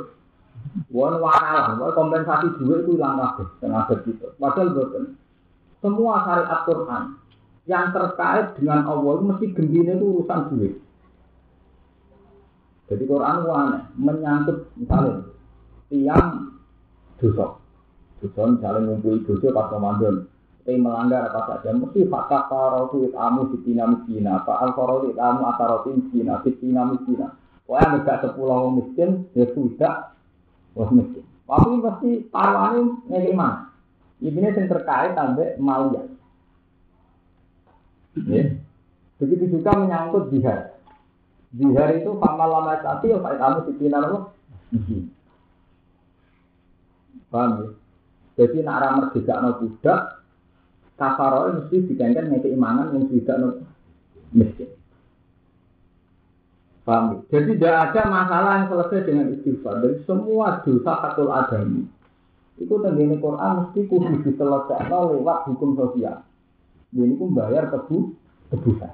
Wong wakal, wong kompensasi duit itu hilang kabeh, tenaga gitu. Padahal betul. Semua syariat Quran yang terkait dengan Allah itu mesti gembira itu urusan duit. Jadi Quran aneh, menyangkut misalnya tiang dosa. Dosa misalnya ngumpuli dosa pas Ramadan. Tapi melanggar apa saja mesti fakta farotu itamu sitina miskina pak al farotu itamu asaroti miskina sitina miskina pokoknya negak sepuluh miskin ya sudah was miskin. Tapi pasti taruhannya ngekik mana? Ini yang terkait sampai malia ya. begitu juga menyangkut jihad jihad itu pamal lama sati ya pak sitina lo miskin paham ya jadi nak ramah tidak no budak kafaro mesti digangkan ngeke imanan yang tidak no miskin. Paham? Ya? Jadi tidak ada masalah yang selesai dengan istighfar. Dari semua dosa fatul adami itu tenggine Quran mesti kudu diselesaikan lewat hukum sosial. Ini pun bayar tebu tebusan.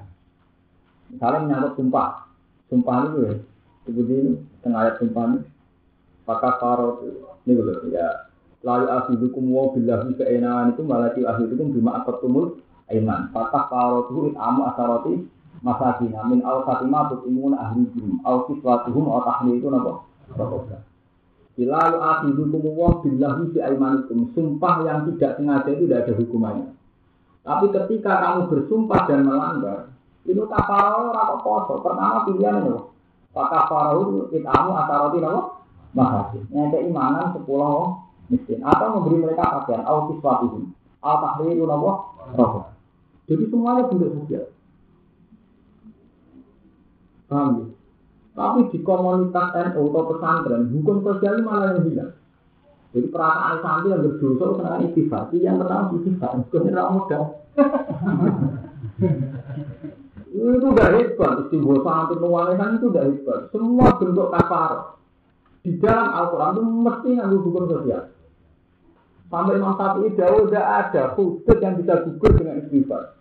Misalnya menyangkut sumpah, sumpah itu ya, seperti ini tengah ayat sumpah ini, pakar faro ini ya. Lalu akhidukum wa billahi keenaan itu malati akhidukum bima tumul aiman fatah karotuhu amu asaroti masakina min al fatimah tutimun ahlihim al kiswatuhum al tahli itu napa? Lalu akhidukum wa billahi aimanikum sumpah yang tidak sengaja itu tidak ada hukumannya. Tapi ketika kamu bersumpah dan melanggar itu kafarah ora poso? Pertama pilihan itu? Pak kafarah itu amu asaroti napa masakin nyampe imanan sepuluh miskin. Atau memberi mereka pakaian au kiswatihim. Au tahriru nawa roh. Jadi semuanya bentuk sosial. Paham ya? tapi di komunitas NU atau pesantren hukum sosial ini malah yang hilang. Jadi perasaan santri yang berdosa senang istighfar yang pertama istighfar bukan tidak modal itu udah hebat istighfar santri pengualisan itu udah hebat semua bentuk kafar di dalam Al-Quran itu mesti nganggu hukum sosial Sampai Imam Syafi'i jauh tidak ada khusus yang bisa gugur dengan istighfar.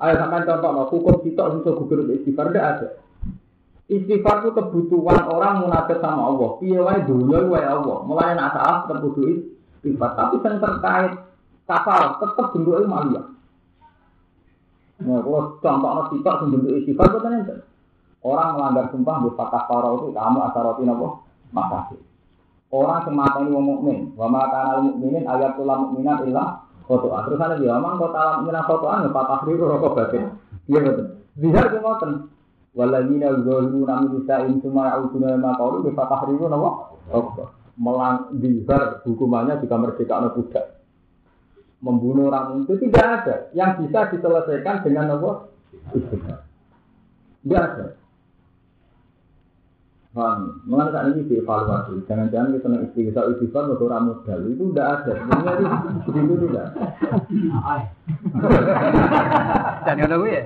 Ayo sampai contoh, no, hukum kita untuk gugur dengan istighfar tidak ada. Istighfar itu kebutuhan orang munafik sama Allah. Piye wae dunia wae Allah. Mulai nak salah tetap istighfar. Tapi yang terkait kafal tetap bentuknya malia. Nah, kalau contoh no sifat bentuk istighfar itu kan Orang melanggar sumpah di fatah itu kamu asaroti nopo makasih. Orang semata ini mukmin, wa ma kana mukminin ayat tulah mukminan illa foto. Terus ana dia omong kota al mukminan fotoan ya patah riru rokok batin. Iya betul. Zihar ki ngoten. Waladina zalimu min nisa'in summa ya'uduna ma qalu bi patah riru? Rokok. Melang zihar hukumannya juga merdeka budak. Membunuh orang itu tidak ada yang bisa diselesaikan dengan apa? Tidak ada. Paham? Mengenai saat ini dievaluasi. Jangan-jangan kita nak istighfar, istighfar untuk orang modal itu tidak ada. Sebenarnya itu itu tidak. Dan yang ya?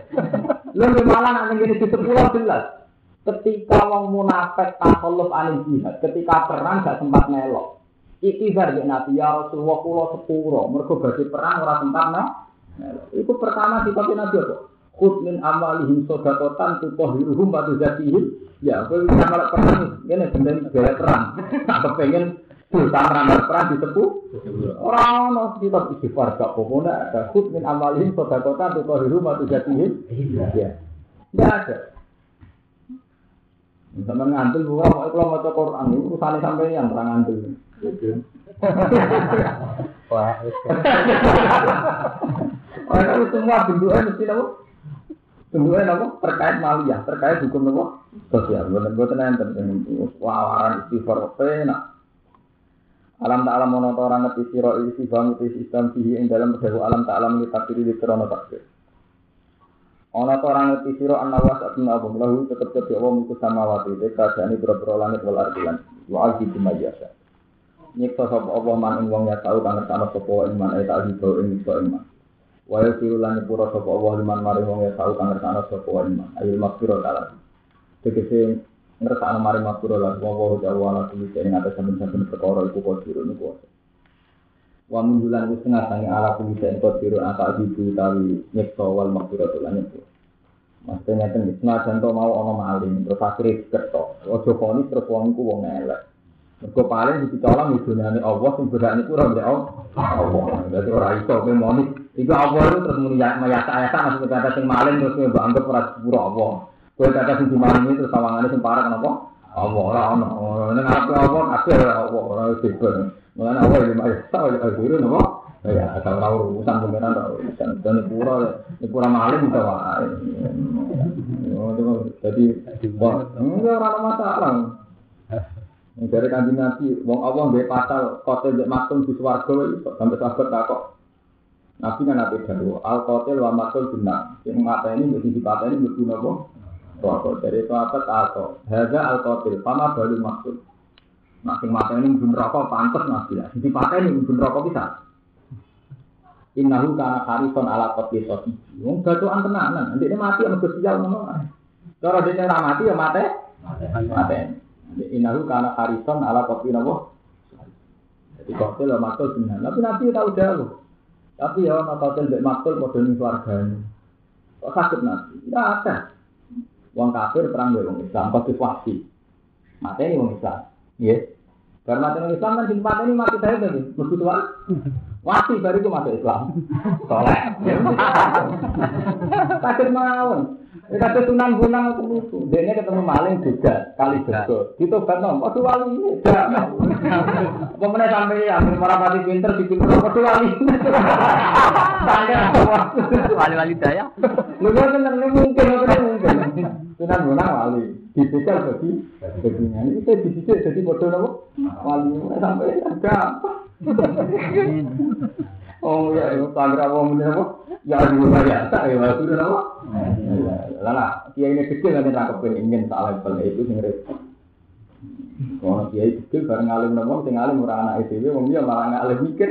Lalu malah nanti gini di sepuluh jelas. Ketika wong munafik takalluf anil jihad, ketika perang gak sempat melok. Ikhtiar ya Nabi ya Rasulullah kula sepuro, mergo badhe perang ora sempat nah. Itu pertama sifatnya Nabi apa? khud min amalihim sodakotan tutohiruhum wa tuzakihim. Ya kowe bisa malah perang ini bener gaya perang. Tak kepengen sultan ramal perang disepuh. Orang ono kita istighfar gak pokoknya ada khud min amalihim sodakotan tutohiruhum wa tuzakihim. Ya. Tidak ada. Sama ngantul bukan kalau mau Quran itu urusan sampai yang terang ngantul Wah, Orang itu semua bentuknya mesti apa? Bentuknya apa? Terkait maliyah, terkait hukum apa? Sosial. Bukan bukan enten wawaran istighfar enak. Alam tak alam mono orang ngerti siro isi bang isi Islam sihi ing dalam berdahu alam kita kiri di krono takdir. Ono to orang ngerti lahu tetep berapa langit wal ardilan wa. Nyiksa sapa Allah man ing wong ya tau kang sapa iman ay tak hibo ing nyiksa iman. Wa yusiru lan nyepura sapa Allah liman maring wong ya tau kang ngertano sapa iman. Ayul makfiro taala. Tegese ngertano maring makfiro lan wong wa jawa ala kuwi ing atas saben-saben perkara iku kodiro niku. Wa mundulan wis tengah sange ala kuwi ing kodiro ata dibu tawi nyiksa wal makfiro lan nyepura. Maksudnya iki, senajan to mau ana maling, terus akhire diketok. Aja koni terus wong elek. Mergo paling ditolong di dunia Allah sing berak niku ora mbek Allah. Dadi ora iso kowe moni. Iku Allah itu terus muni ya mayasa-yasa kata sing maling terus kowe anggap ora sepuro Allah. Kowe kata sing itu terus sawangane sing parah kenapa? Allah ora ono. Ning aku Allah kabeh ora Allah ora sibuk. Mulane Allah iki mayasa ya guru napa? Ya, asal urusan pengiran ora urusan. Dan pura, pura maling wae. Oh, jadi, enggak ora masalah. Dari kanjeng Nabi, wong Allah mbek pasal kotel mbek matung di swarga iso sampai sahabat takok. Nabi kan nabi dalu, al kotel wa matul benar. Yang mata ini mesti dipatah ini mesti nopo. Rokok dari itu apa tato. Harga al kotel, pama baru maksud. Nah, sing mata ini mungkin rokok pantas nabi lah. Dipatah ini mungkin rokok bisa. Innahu kana harison ala kotel sosi. Wong gatuan tenanan. Nanti ini mati sama sosial ngono. Cara dia mati ya mati. Mati. Inahu karena harison ala kopi nopo. Jadi kopi lah makul benar. Tapi nabi tahu jauh. Tapi ya nak kopi mbek makul pada ning keluarganya. Kok sakit nabi? Tidak ada. Wong kafir perang mbek wong Islam pasti wasi. Mati ini wong Islam. Iya. Karena wong Islam kan mati ini mati saya tadi. Mesti tua. Wasi baru itu masuk Islam. Soleh. Sakit mawon. Ya kata sunan gunang aku lucu. Dia ketemu maling juga kali jogo. Gitu kan nom. Waduh wali ini. Mana sampai ya? Para pati pinter di pinter. Waduh wali. Sampai apa? wali-wali daya. Lu kan tenang ini mungkin apa mungkin. Sunan gunang wali. Dipikir jadi begini. Ini kita dipikir jadi bodoh nopo. Wali sampai ada apa? Oh ya, itu tangga apa mungkin apa? Ya dulu ya, tak ya, sudah apa? Lala, kiai ini kecil nanti nangkep ingin tak level itu sing repot. Kalau kiai kecil bareng alim nopo, sing alim ora anak itu, wong dia malah ngalim mikir.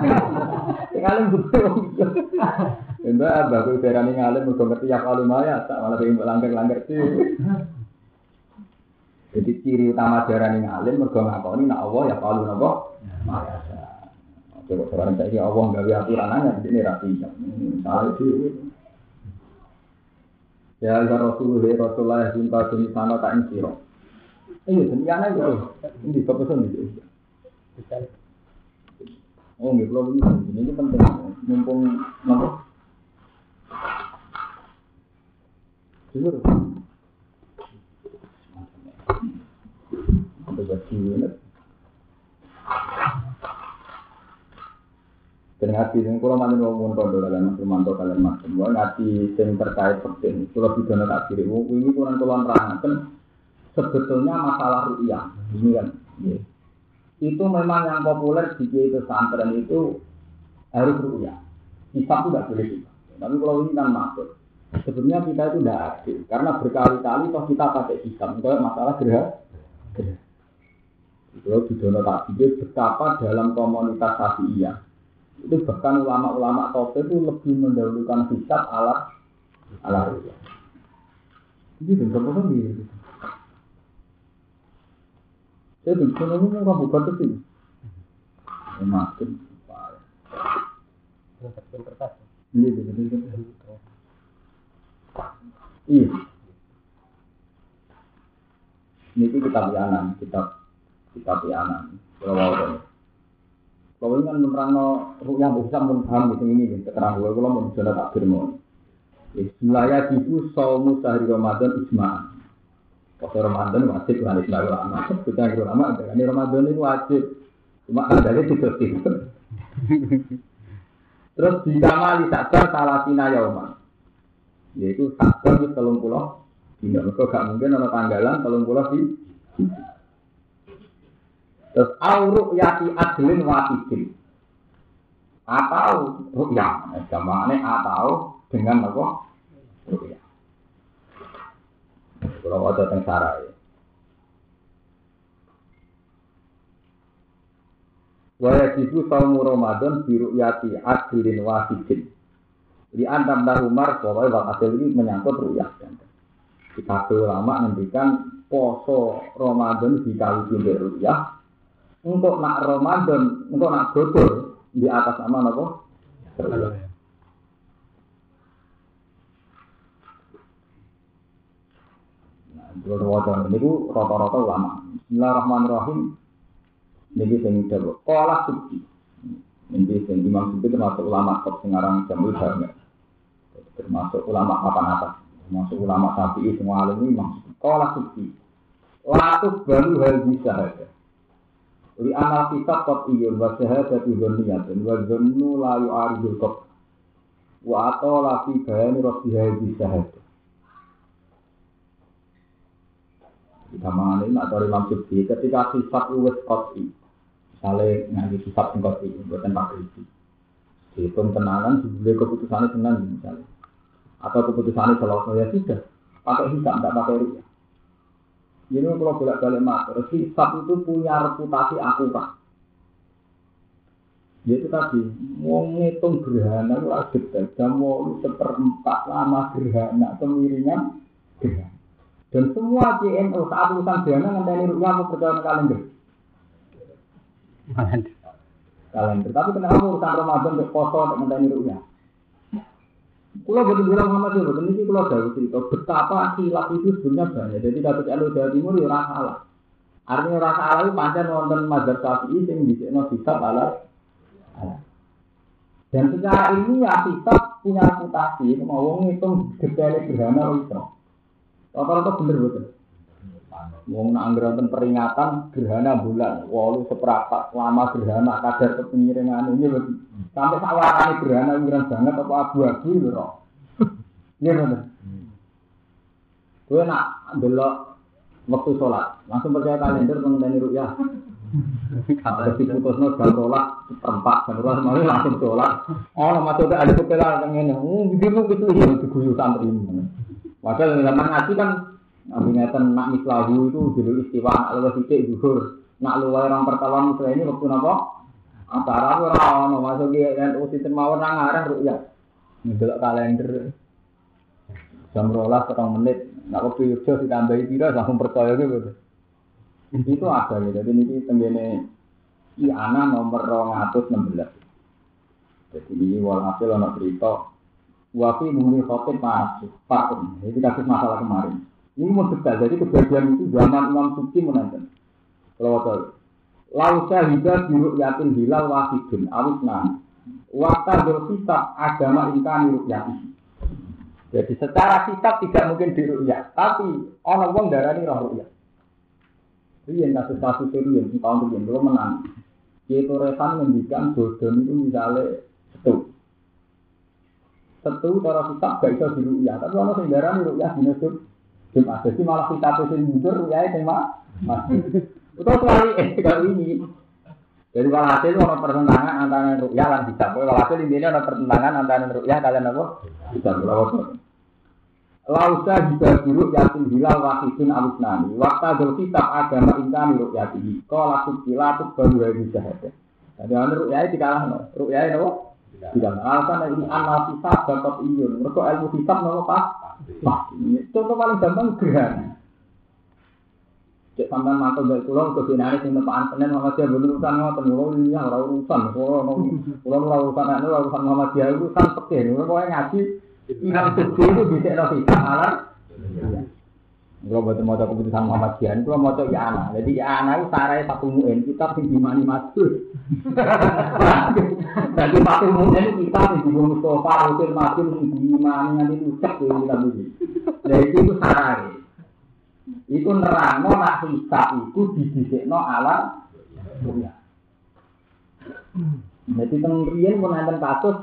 Sing alim juga wong dia. Mbak abah tuh darani ngalim mergo ngerti ya kalau maya, tak malah pengen langgar-langgar sih. Jadi ciri utama darani ngalim mergo ngakoni nak Allah ya kalau nopo. Maya. Coba sekarang saya Allah nggak aturan aja di sini rapi. Salah itu. Ya Allah Rasulullah Rasulullah cinta sini sana tak insiro. Iya, sendirian aja. Ini kepesan di sini. Oh, nggak perlu ini. Ini penting. Mumpung nopo. Jujur. Ada baju ini. Dan ngaji sing kula manten wong mun kondo kalian Mas Romanto kalian Mas Semua ngaji sing terkait penting. Kula bidono tak kiri. Ini kurang kula nerangaken sebetulnya masalah rupiah. Ini kan. ya. Itu memang yang populer di kiai pesantren itu harus rupiah. Itu tidak boleh kita. Tapi kalau ini kan maksud. Sebenarnya kita itu tidak adil. Karena berkali-kali toh kita pakai hisab. Itu masalah gerah. Kalau bidono tak kiri betapa dalam komunitas Syafi'iyah itu bahkan ulama-ulama top itu lebih mendahulukan hisab alat alat rupiah. Ini dengan apa sih? Saya bikin ini mau buka tuh sih. Makin ini. Iya. Ini kitab yanan, kitab kitab yanan. Kalau mau kalau kan menerangno rukyah bisa pun paham gitu ini keterangan gue kalau mau bicara tak firman. Bismillah itu saumu sehari Ramadan isma. Kalau Ramadan wajib kan Islam ulama. Kita ulama ini Ramadan ini wajib. Cuma ada itu tidak Terus di kamali sadar salah sina yauma. Yaitu sadar di telung pulau. Tidak, gak mungkin ada tanggalan telung pulau di Terus auruk yati adlin wahidin. Atau rukyah. Jamannya atau dengan apa? Rukyah. Kalau ada yang sarai. Waya jibu saumu Ramadan biru yati adlin wahidin. Di antam Umar, pokoknya wakil ini menyangkut rukyah. Kita ulama ngendikan poso Ramadan dikali jumlah rukyah untuk nak Ramadan, untuk nak bobor di atas nama apa? Nah, itu wajah ini rata-rata ulama. Bismillahirrahmanirrahim. Ini sing dawa. Kala suci. Ini sing Imam Suci termasuk ulama top sengarang jamul banget. Termasuk ulama papan atas. Termasuk ulama sapi semua alim ini Imam. Kala suci. Latuk baru hal bisa ada. Li anak kita kot iyun wa syahadatu dzanniyatun wa dzannu la yu'aridul qat. Wa atau lafi bayani rabbiha bi syahadah. Kita mengenai nak dari Subhi ketika sifat uwes koti. Misalnya ngaji sifat yang koti, buatan pakai itu. Dihitung tenanan, dibeli keputusannya senang misalnya. Atau keputusannya selalu ya sudah. Pakai hisap, tidak pakai rupiah. Ini kalau bolak balik matur, sifat itu punya reputasi akurat. Yaitu tadi, mau ngitung gerhana itu agak jam mau seperempat lama gerhana, kemiringan gerhana. Dan semua JNO saat urusan gerhana ngenteni rupiah mau percaya kalender. Kalender. Tapi kenapa urusan Ramadan untuk poso untuk ngenteni rupiah? Kulo betul bilang Muhammad itu, betul ini kulo jauh cerita betapa khilaf itu sebenarnya banyak. Jadi kata Jalur Jawa Timur ya rasa salah. Artinya rasa salah itu pancen wonten mazhab Syafi'i sing bisa hisab ala Dan secara ini ya hisab punya reputasi, mau ngitung detail gerhana itu. Rata-rata bener betul. Mau nak anggaran peringatan gerhana bulan, walu seperempat lama gerhana kadar kepingiran ini Sampai sawarane gerhana wiran banget apa abu-abu lho. Iya bener. Kowe nak delok waktu sholat, langsung percaya kalender mengenai rukyah. Kalau diputusno jam rolas seperempat, jam rolas mau langsung sholat. Oh, masuk ke ada kepelan yang ini. Oh, begitu gitu ya diguyu santri ini. Padahal zaman ngaji kan Nabi ngeten nak mislahu itu dulu istiwa nak luwes zuhur. Nak luwes orang pertama mislah ini waktu napa? Antara ora ono masuk ki NU sinten mawon nang arah rukyah. Ndelok kalender. Jam rolas setengah menit. Nak waktu Yogyo ditambahi pira langsung percaya gitu. Itu ada ya. Jadi ini tenggene i ana nomor 216. Jadi ini walhasil ono cerita Wafi muni khotib masuk Pak Ini kasus masalah kemarin. Ini mau detail. Jadi kejadian itu zaman Imam Suci menonton. Kalau. Lau syahidah biru yakin hilal wahidun awis nani. Wakta berkitab agama ingkani rukyati. Jadi secara kitab tidak mungkin dirukyat. Tapi orang wong darani roh rukyat. Rian kasus-kasus serius di tahun ini belum menang. Yaitu rekan mendikan bodon itu misalnya setu. Setu cara kitab gak bisa dirukyat. Tapi orang yang darani rukyat Jumat. Jadi malah kitab itu mundur rukyat itu. Itu selalu eh kalau ini. Jadi kalau hasil ada pertentangan antara rukyah dan hijab. Kalau hasil intinya ada pertentangan antara rukyah kalian apa? Hijab. Lausa juga buruk yakin hilal wahidun alus nani. Waktu ada kitab agama intan rukyatihi. Kalau laku kilatuk baru hari syahadat. Jadi ada rukyah itu kalah no. Rukyah itu apa? Tidak. Alasan ini amal kitab dapat iyun. Mereka ilmu kitab no pas. Contoh paling gampang gerhana. Cek sampean mantu dari pulau ke sini sing tepaan Senin Muhammadiyah bener urusan ngoten ini ora urusan kula kula ora urusan nek ora urusan Muhammadiyah itu kan pekeh kula pokoke ngaji Imam Suci itu bisa no kita alar Kalau buat mau keputusan Muhammadiyah, kalau mau ya anak. Jadi ya anak itu sarai satu muin, kita sing dimani masuk. Jadi satu muin kita sing di Mustafa, Rasul Masuk, sing dimani nanti ucap ya kita begini. Jadi itu sarai. Iku nerangno nak hisab iku didisikno alam dunia. Jadi tengrian pun ada kasus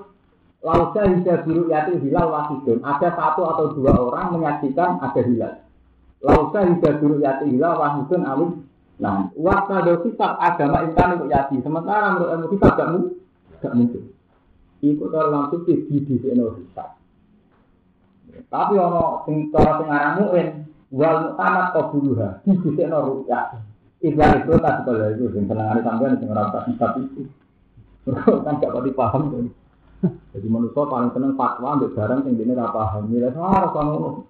Lausa hija biru yati hilal wasidun. Ada satu atau dua orang menyaksikan ada hilal. Lausa hija biru yati hilal wasidun alim. Nah, waktu ada hisab agama intan untuk yati. Sementara menurut ilmu hisab gak mungkin. Gak mungkin. Ikut orang langsung di di hisab. Tapi ono sing cara sing aran wal mutamat qabuluha di no rukyah. Ikhlas itu tak sekolah itu senengane sampean sing ora tak hisab itu. Kan gak paham tuh. Jadi manusia paling seneng fatwa untuk barang yang ini apa paham. Nilai harus kamu.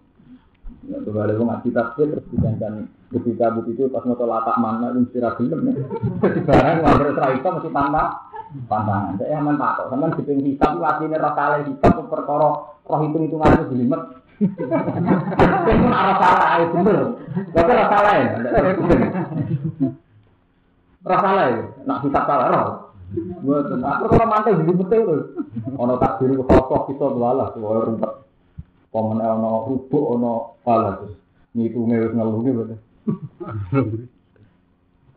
Ya, tuh ada ngaji tafsir terus dijanjikan ketika itu pas mau latak mana itu mesti ragilem ya. Jadi barang nggak serai itu mesti tanpa pantangan. Saya aman tak kok. Sampai di pinggir hitam aslinya roh kale hitam perkara roh hitung hitungan itu jelimet. Itu arah salah, ae bener. Bapak rasa lain. salah lain, nak bisa salah, ora. Mboten. Aku kalau mantep di bumi itu, ono takdir kosong kita dua lah, dua rumput. Komen ono rubuh, ono salah tuh. Ini tuh ngelus ngeluh.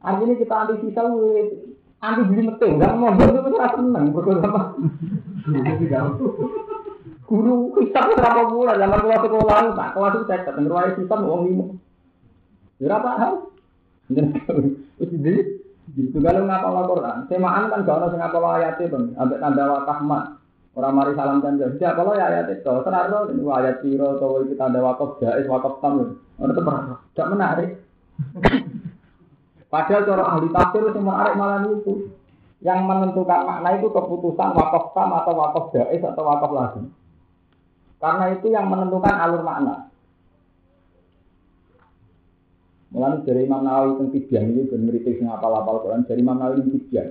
Artinya kita anti sisa, eh, anti beli bumi itu, nggak mau jadi pun seneng, berkuasa? Apa? Guru kita berapa bulan zaman kelas sekolah, tak kelas itu saya ketemu ruang sisa uang lima. Berapa hal? Jadi Gitu kalau ngapal Quran, semaan kan gak ada sing ngapal ayat itu, ambek tanda mat. Orang mari salam dan jadi kalau ya ayat itu, senarno ini ayat piro atau itu tanda wakaf jais wakaf tamu. Orang itu tidak menarik. Padahal cara ahli tafsir itu menarik malah itu. Yang menentukan makna itu keputusan wakaf tam atau wakaf jais atau wakaf lagi. Karena itu yang menentukan alur makna. Mulai dari Imam Nawawi tentang Tibyan ini ben mriti sing apal-apal Quran dari Imam Nawawi tentang Tibyan.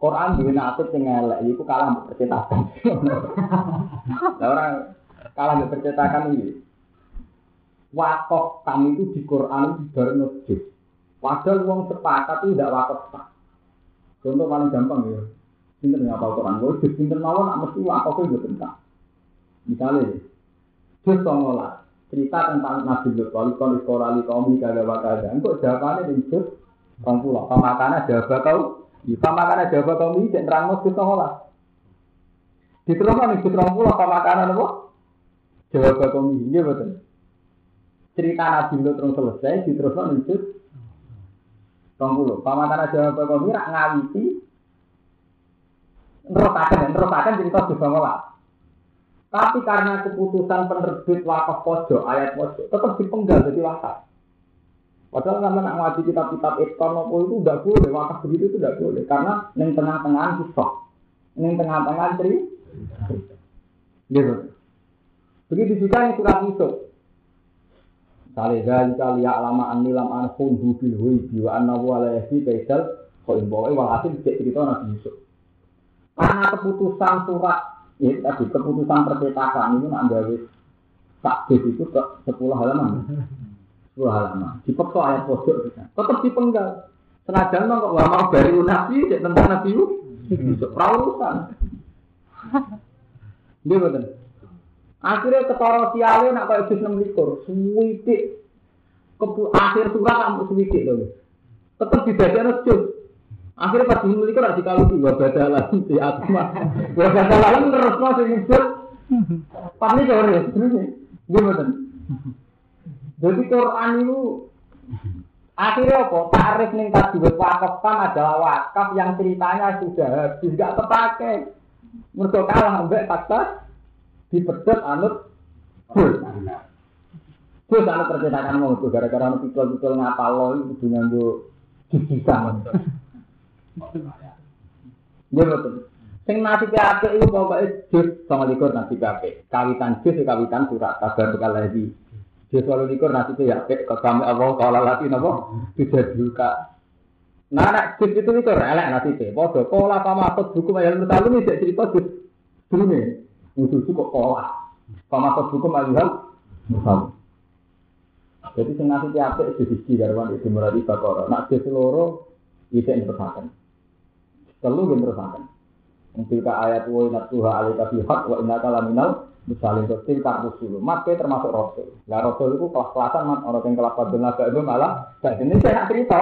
Quran duwe nasib sing elek iku kalah percetakan. Lah orang kalah percetakan ini. Wakaf kami itu di Quran dari juz. Padahal wong sepakat itu tidak wakaf tak. Contoh paling gampang ya. Pinter ngapal Quran, gue pinter mawon mesti wakafnya gue tentang. Misalnya, juz 19 cerita tentang Nabi Lut wali sekolah li kaum kada wakada engkau jawabannya di juz orang pulau pamakana jawab kau? Di pamakana jawab kau ini dan terang mus kita ngolah di terus nih juz orang pulau pamakana nopo jawab kau ini iya betul. Cerita Nabi Lut terus selesai di terus nih juz orang pulau pamakana jawab kau ini rak ngawiti. Terus akan terus akan cerita juz ngolah tapi karena keputusan penerbit wakaf pojok, ayat pojok, tetap dipenggal jadi wakaf. Padahal sama nak ngaji kitab-kitab itu tidak boleh, wakaf begitu itu tidak boleh. Karena yang tengah-tengah kisah, yang tengah-tengah cerita. Gitu. Begitu juga yang surat Yusuf. Misalnya, kali ya lama anilam anhum hubil hui biwa anawu alayhi kaisal kau imbawa walhasil cerita Nabi Yusuf. Karena keputusan surat ini tadi keputusan percetakan ini nak gawe tak itu ke sepuluh halaman. Sepuluh halaman. Dipeksa ayat pojok. Tetap dipenggal. Senajan kok nggak mau dari nabi, cek tentang nabi itu. Perawusan. Dia betul. Akhirnya ketara sialnya nak kayak jus enam likur, suwidik. Akhir surat kamu suwidik loh. Tetap dibaca jus. Akhirnya pas dulu itu nanti kalau dua badalah di atma, dua badalah terus masih nyebut. Pas ini kau ya, gimana? Jadi Quran itu akhirnya apa? Tarif nih tadi wakaf kan adalah wakaf yang ceritanya sudah habis, terpakai. Mereka kalah ambek fakta dipedot anut Terus anut percetakan mau gara-gara anut pikul-pikul ngapal lo itu dengan gue jujusan. Iya betul. Sing nasi PAP itu pokoknya jus sama likur nasi PAP. Kawitan jus kawitan surat kabar bekal lagi. Jus walau likur nasi PAP. Kami Allah kalau lagi nopo tidak juga. Nah, nak jus itu likur elek nasi P. Podo pola pamakot hukum ayat mutalu ini tidak cerita jus dulu nih. Musuh kok pola. Pamakot hukum ayat mutalu. Jadi sing nasi apik itu siji garwan itu merati bakoro. Nak di seluruh itu yang tersakan. Telu yang tersakan. Untuk ayat wa inna tuha alika bihak wa inna kalaminal misalnya untuk tilka rusul. Maka termasuk rasul. Lah rasul itu kelas-kelasan mat orang yang kelas padel naga itu malah gak ini saya nak cerita.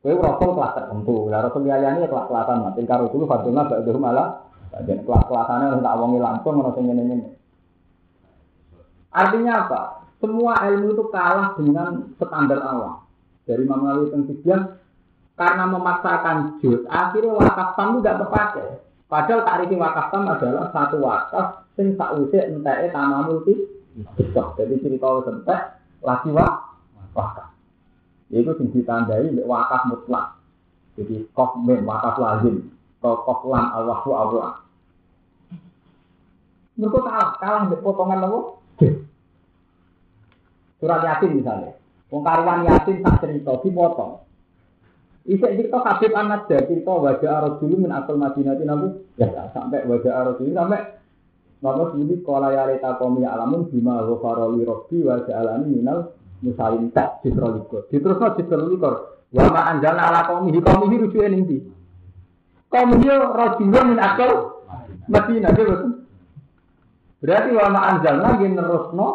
Kowe rasul kelas tertentu. Lah rasul liyane kelas-kelasan mat tilka rusul padel naga itu malah dan kelas-kelasannya harus tak wongi langsung orang yang ini. Artinya apa? Semua ilmu itu kalah dengan standar Allah. Dari Imam Nawawi karena memaksakan juz, akhirnya wakaf tam tidak terpakai. Padahal tarif wakaf tam adalah satu wakaf sing sausé enteke tanah multi besok. Jadi cerita entek lagi wak wakaf. Itu sing ditandai mbek wakaf mutlak. Jadi kof mem wakaf lazim. Kof lam Allah wa Allah. Mereka kalah, kalah mbek potongan apa? Surat Yasin misalnya. Wong karuan Yasin tak cerita dipotong. Isek cerita Habib Anas ya cerita wajah arus dulu min asal Madinah nabi ya sampai wajah arus dulu sampai Maka sini kalau ya leta komi alamun bima ghafaroli robbi wa ja'alani minal musalim tak jisrolikor. Diterusno jisrolikor. Wa ma anjalna ala komi komi hi rujuke ning ndi? Komi hi rajulun min asal Madinah betul. Berarti wa ma anjalna nggih nerusno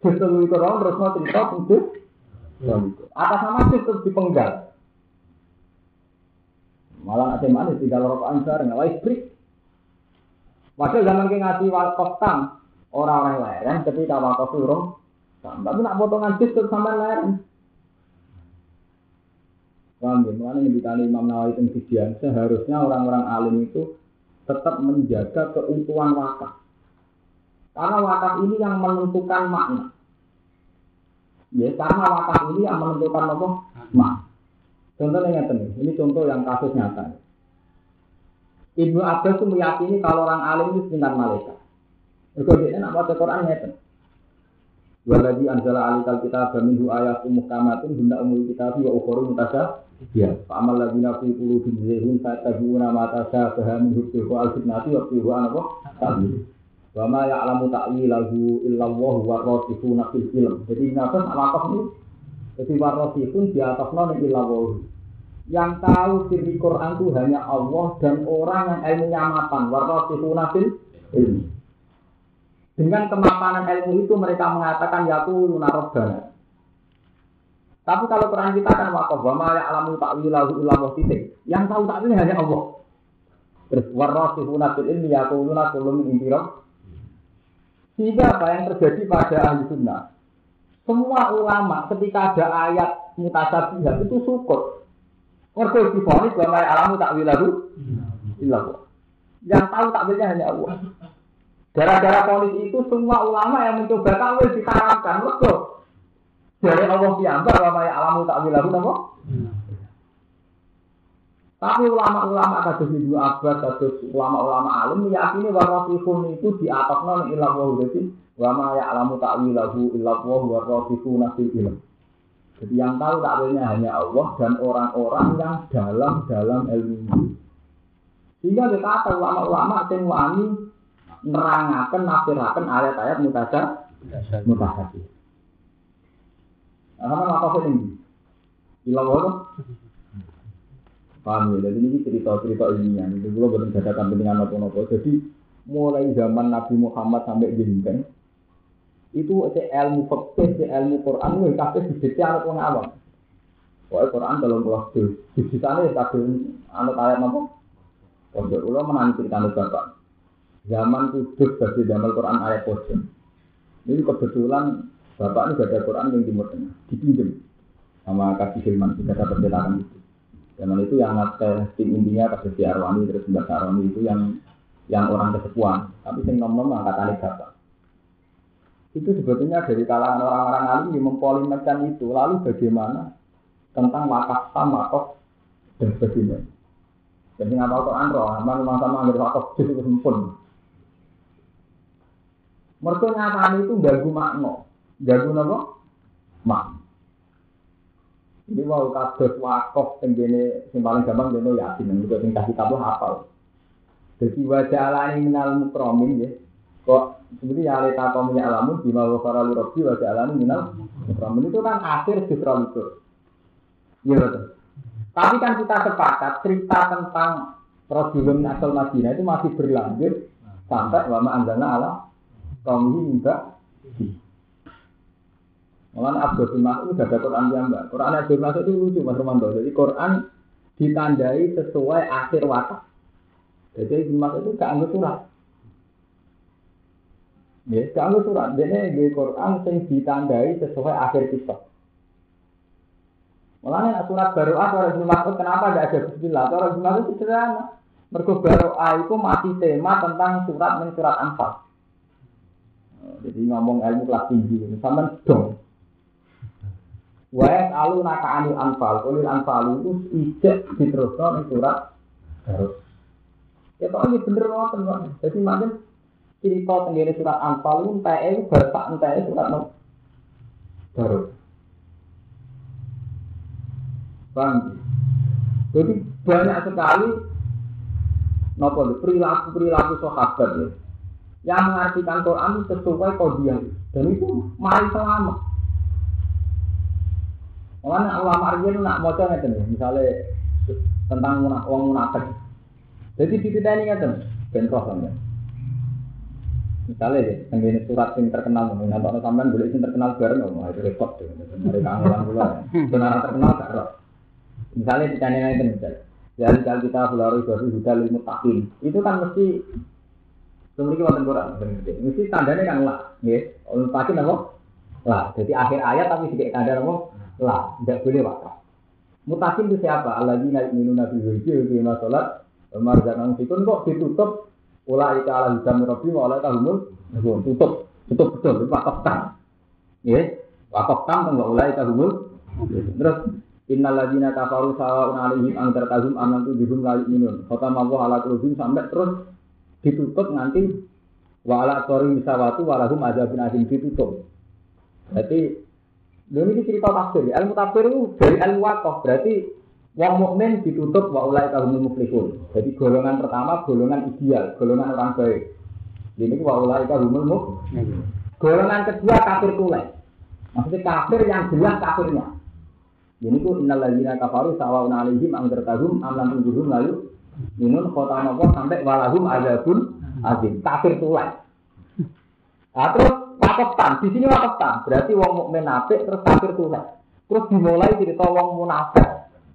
jisrolikor nerusno cerita untuk Atas nama itu dipenggal. Malah ada mana tinggal rokok ansar nggak listrik. Padahal zaman ke ngasih wakaf tam orang-orang leren ketika wakaf turun, tapi nak potongan jus terus sama leren. Paham ya? Mengenai yang ditanya Imam Nawawi Tengsidian, seharusnya orang-orang alim itu tetap menjaga keutuhan wakaf. Karena wakaf ini yang menentukan makna. Ya, karena wakaf ini yang menentukan apa? Makna. Contohnya ini, ini contoh yang kasus nyata. Ibnu Abbas itu meyakini kalau orang alim itu sekitar malaikat. Itu dia nak baca Quran ngeten. Waladi anzala alikal kita minhu ayatun muhkamatun hunda umul kitab wa ukhoru mutasa. Ya, amal lagi nafi puluh bin zehun fatabuna mata syabaha min hubbihu al fitnati wa fihu anapa ta'wil. Wa ma ya'lamu ta'wilahu illallah wa rasifuna fil ilm. Jadi ngatas wakaf ini jadi warasifun di atas non illallah. Yang tahu sirri Quran itu hanya Allah dan orang yang ilmunya mapan. Warasifuna fil ilm. Dengan kemapanan ilmu itu mereka mengatakan yaku lunarobbana. Tapi kalau Quran kita kan wakaf, wa ma ya'lamu ta'wilahu illallah titik. Yang tahu takwilnya hanya Allah. Terus warasifuna fil yaquluna kullu min indi Sehingga apa yang terjadi pada ahli sunnah? Semua ulama ketika ada ayat mutasabihat itu syukur. Mereka difonis bahwa alamu takwilahu illallah. Yang tahu takwilnya hanya Allah. Gara-gara polis itu semua ulama yang mencoba takwil diharamkan. Mereka dari Allah piyambak bahwa alamu takwilahu apa? Tapi ulama-ulama kados Ibnu Abbas, kados ulama-ulama alim meyakini bahwa rasulun itu di atas non ilah wa jadi wa ma ya'lamu ta'wilahu illa wa huwa rasuluna fil ilm. Jadi yang tahu takwilnya hanya Allah dan orang-orang yang dalam dalam ilmu. Sehingga kita kata ulama-ulama sing wani nerangaken nafsiraken ayat-ayat mutasar mutasabih. Nah, apa ini? Ilah wa Paham ya? Jadi ini cerita-cerita ilmiah. Itu gue belum ada kepentingan apa-apa. Jadi mulai zaman Nabi Muhammad sampai jinten itu si ilmu fikih, si ilmu Quran, itu kabeh didikte anak wong awam. Pokoknya Quran dalam di sana ya kabeh anak ayat apa? Pondok ulo menangi cerita bapak. Zaman kudus bagi zaman Quran ayat pojok. Ini kebetulan bapak ini gak ada Quran yang timur tengah, dipinjam sama kasih firman kita dapat percetakan itu. Zaman itu yang nate tim intinya kasih si Arwani terus Mbak Arwani itu yang yang orang kesepuan, tapi sing nom nom angkatan bapak. Itu sebetulnya dari kalangan orang-orang alim yang mempolimerkan itu. Lalu bagaimana tentang wakaf sama wakaf dan sebagainya. Jadi nggak tahu Quran roh, aman rumah sama ambil wakaf itu sempun. Mereka nyatanya itu gagu makno, gagu apa? Mak. Ini mau kados wakaf tenggene sing paling gampang dene yang juga sing kasih kabeh hafal. Jadi wajah alani minal mukromin ya. Kok sebenarnya ya alita kaum ya alamun bima wa faralu rabbi wa ja'alani minal mukramin itu kan akhir sifra itu. Iya betul. Tapi kan kita sepakat cerita tentang Rasulun asal Madinah itu masih berlanjut sampai wama anzalna ala kaum ini juga. Malah Abdul bin udah ada Quran yang enggak. Quran Abdul Mas'ud itu lucu Mas Romanto. Jadi Quran ditandai sesuai akhir watak. Jadi Ibn itu gak anggap surat. Ya, gak anggap surat. Dia di Quran yang ditandai sesuai akhir kisah. Malah surat baru ah orang Ibn kenapa gak ada bismillah? Orang Ibn Mas'ud itu sederhana. Mergo baru itu masih tema tentang surat men surat Anfal. Jadi ngomong ilmu kelas tinggi, sama dong. Wa alu naka anil anfal, kulil anfal itu ijek diteruskan di surat. Ya kok ini bener ngoten kok. Jadi macam cerita tenggene surat anfal itu entah itu bahasa entah itu surat no. baru. Bang. Jadi banyak sekali nopo perilaku perilaku sahabat ya yang mengartikan Quran sesuai kodiah dan itu mari selamat Mana ulama Arjen nak mau ngeten misalnya tentang munak, uang munafik. Jadi di kita ini ngeten, bentroh kan Misalnya ya, tenggine surat yang terkenal, nanti orang sampean boleh yang terkenal bareng, oh itu repot tuh, dari kangelan pula. Benar terkenal gak roh. Misalnya di channel itu misalnya, ya kalau kita belaru baru juga lima tahun, itu kan mesti memiliki wonten Quran, mesti tandanya kan lah, ya, untuk pasti apa? Lah, jadi akhir ayat tapi sedikit tanda apa? lah, tidak boleh wakaf. Mutakin itu siapa? Allah naik minum nabi hujil di masalah marzakan fikun kok ditutup? Ula ika ala hidam robi wa ala kahumul tutup. Tutup betul. Itu wakaf tam ya. Wakaf tam enggak. Ula ika humul terus Innal ladina kafaru sawa'un alaihim angkar kahum anan tu bihum layu minun kota mabu ala kulubim sampai terus ditutup nanti. Wa ala tori misawatu walahum azabin asim ditutup berarti ini cerita tafsir. Ilmu tafsir itu dari ilmu wakaf. Berarti wong mukmin ditutup wa ulai kahumul muflihun. Jadi golongan pertama golongan ideal, golongan orang baik. Ini wa ulai kahumul. Golongan kedua kafir tulai. Maksudnya kafir yang jelas kafirnya. Ini ku innal ladzina kafaru sawaun alaihim am tertahum am lam lalu minun kota nopo sampai walahum azabun azim. Kafir tulai. Nah, terus wakaftan. Di sini wakaftan. Berarti wong mukmin apik terus kafir tulen. Terus dimulai cerita wong munafik.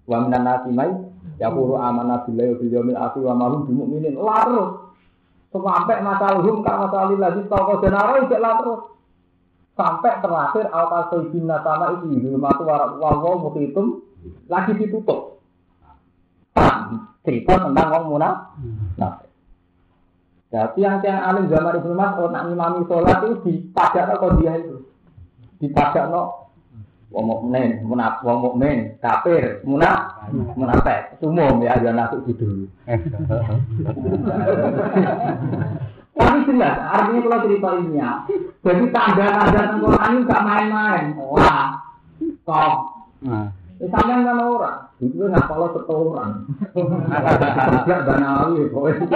Wa minan nasi mai yaqulu amanna billahi wa bil yawmil akhir wa ma hum bimumin. Larut. Sampai masalahum ka masalil ladzi taqwa denaro iki larut. Sampai terakhir al kasaibin nasama itu yulmatu warak wawo mutitum lagi ditutup. Cerita tentang wong munafik. Ya, tiang-tiang alim zaman Ibnu Mas'ud nak ngimami sholat itu dipadak kok dia itu. Dipadak no wong mukmin, munaf, wong mukmin, kafir, munaf, munafik. Umum ya ya nasuk gitu. Tapi jelas, artinya kalau cerita ini ya. Jadi tanda-tanda Quran ini gak main-main. Wah, kok. Ya sampean kan orang, itu nggak kalau setoran. Kerja banawi, pokoknya.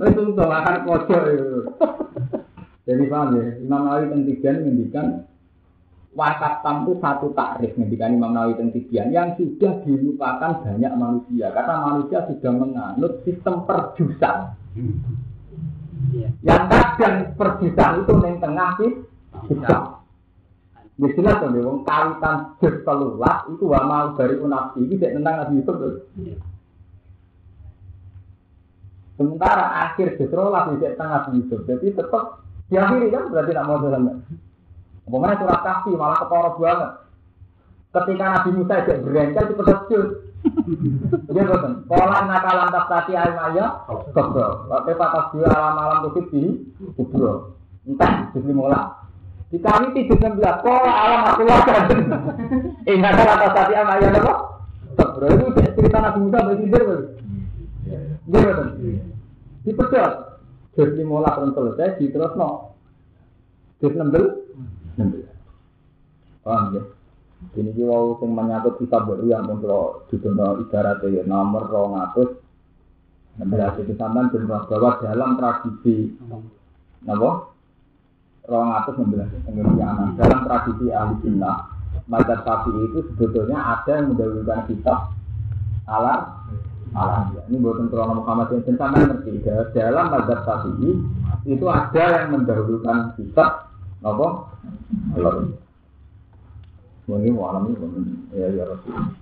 Itu untuk akan pojok itu. Jadi paham ya, Imam Nawawi Tentigian menghentikan wakaf tampu satu takrif menghentikan Imam Nawawi Tentigian yang sudah dilupakan banyak manusia karena manusia sudah menganut sistem perjusan. Yang kadang perjusan itu yang tengah sih, Ya jelas dong, wong kawitan jus telulas itu wa mau dari unafsi ini tidak tentang Nabi Yusuf tuh. Sementara akhir justru lah tidak tentang Nabi Yusuf. Jadi tetap diakhiri kan berarti tidak mau jalan. Pokoknya surat kasih malah ketoro banget. Ketika Nabi Musa tidak berencana itu terkejut. Dia betul. Pola nakalan tadi ayam kebro. Waktu patas dua alam alam kusip di kubro. Entah, jadi mulai. Di kami tujuh belas, kok alam aku lakukan. Ingat kata tadi sama ayah apa? Sebro itu cerita Nabi Musa bersindir betul. Iya betul. Di pedot. Jadi mulai pun selesai, di terus no. Belas, enam belas. Paham ya? Ini juga yang menyangkut kita baru yang untuk di ibarat ya nomor rong atus 16 itu sampean benar bahwa dalam tradisi napa? Rong atus 16 pengertian dalam tradisi ahli sunnah Mazhab Syafi'i itu sebetulnya ada yang mendahulukan kitab ala ala ini buatan krono Muhammad yang sama ngerti dalam Mazhab Syafi'i itu ada yang mendahulukan kitab apa? Allah. Ini malam ini ya ya Rasul.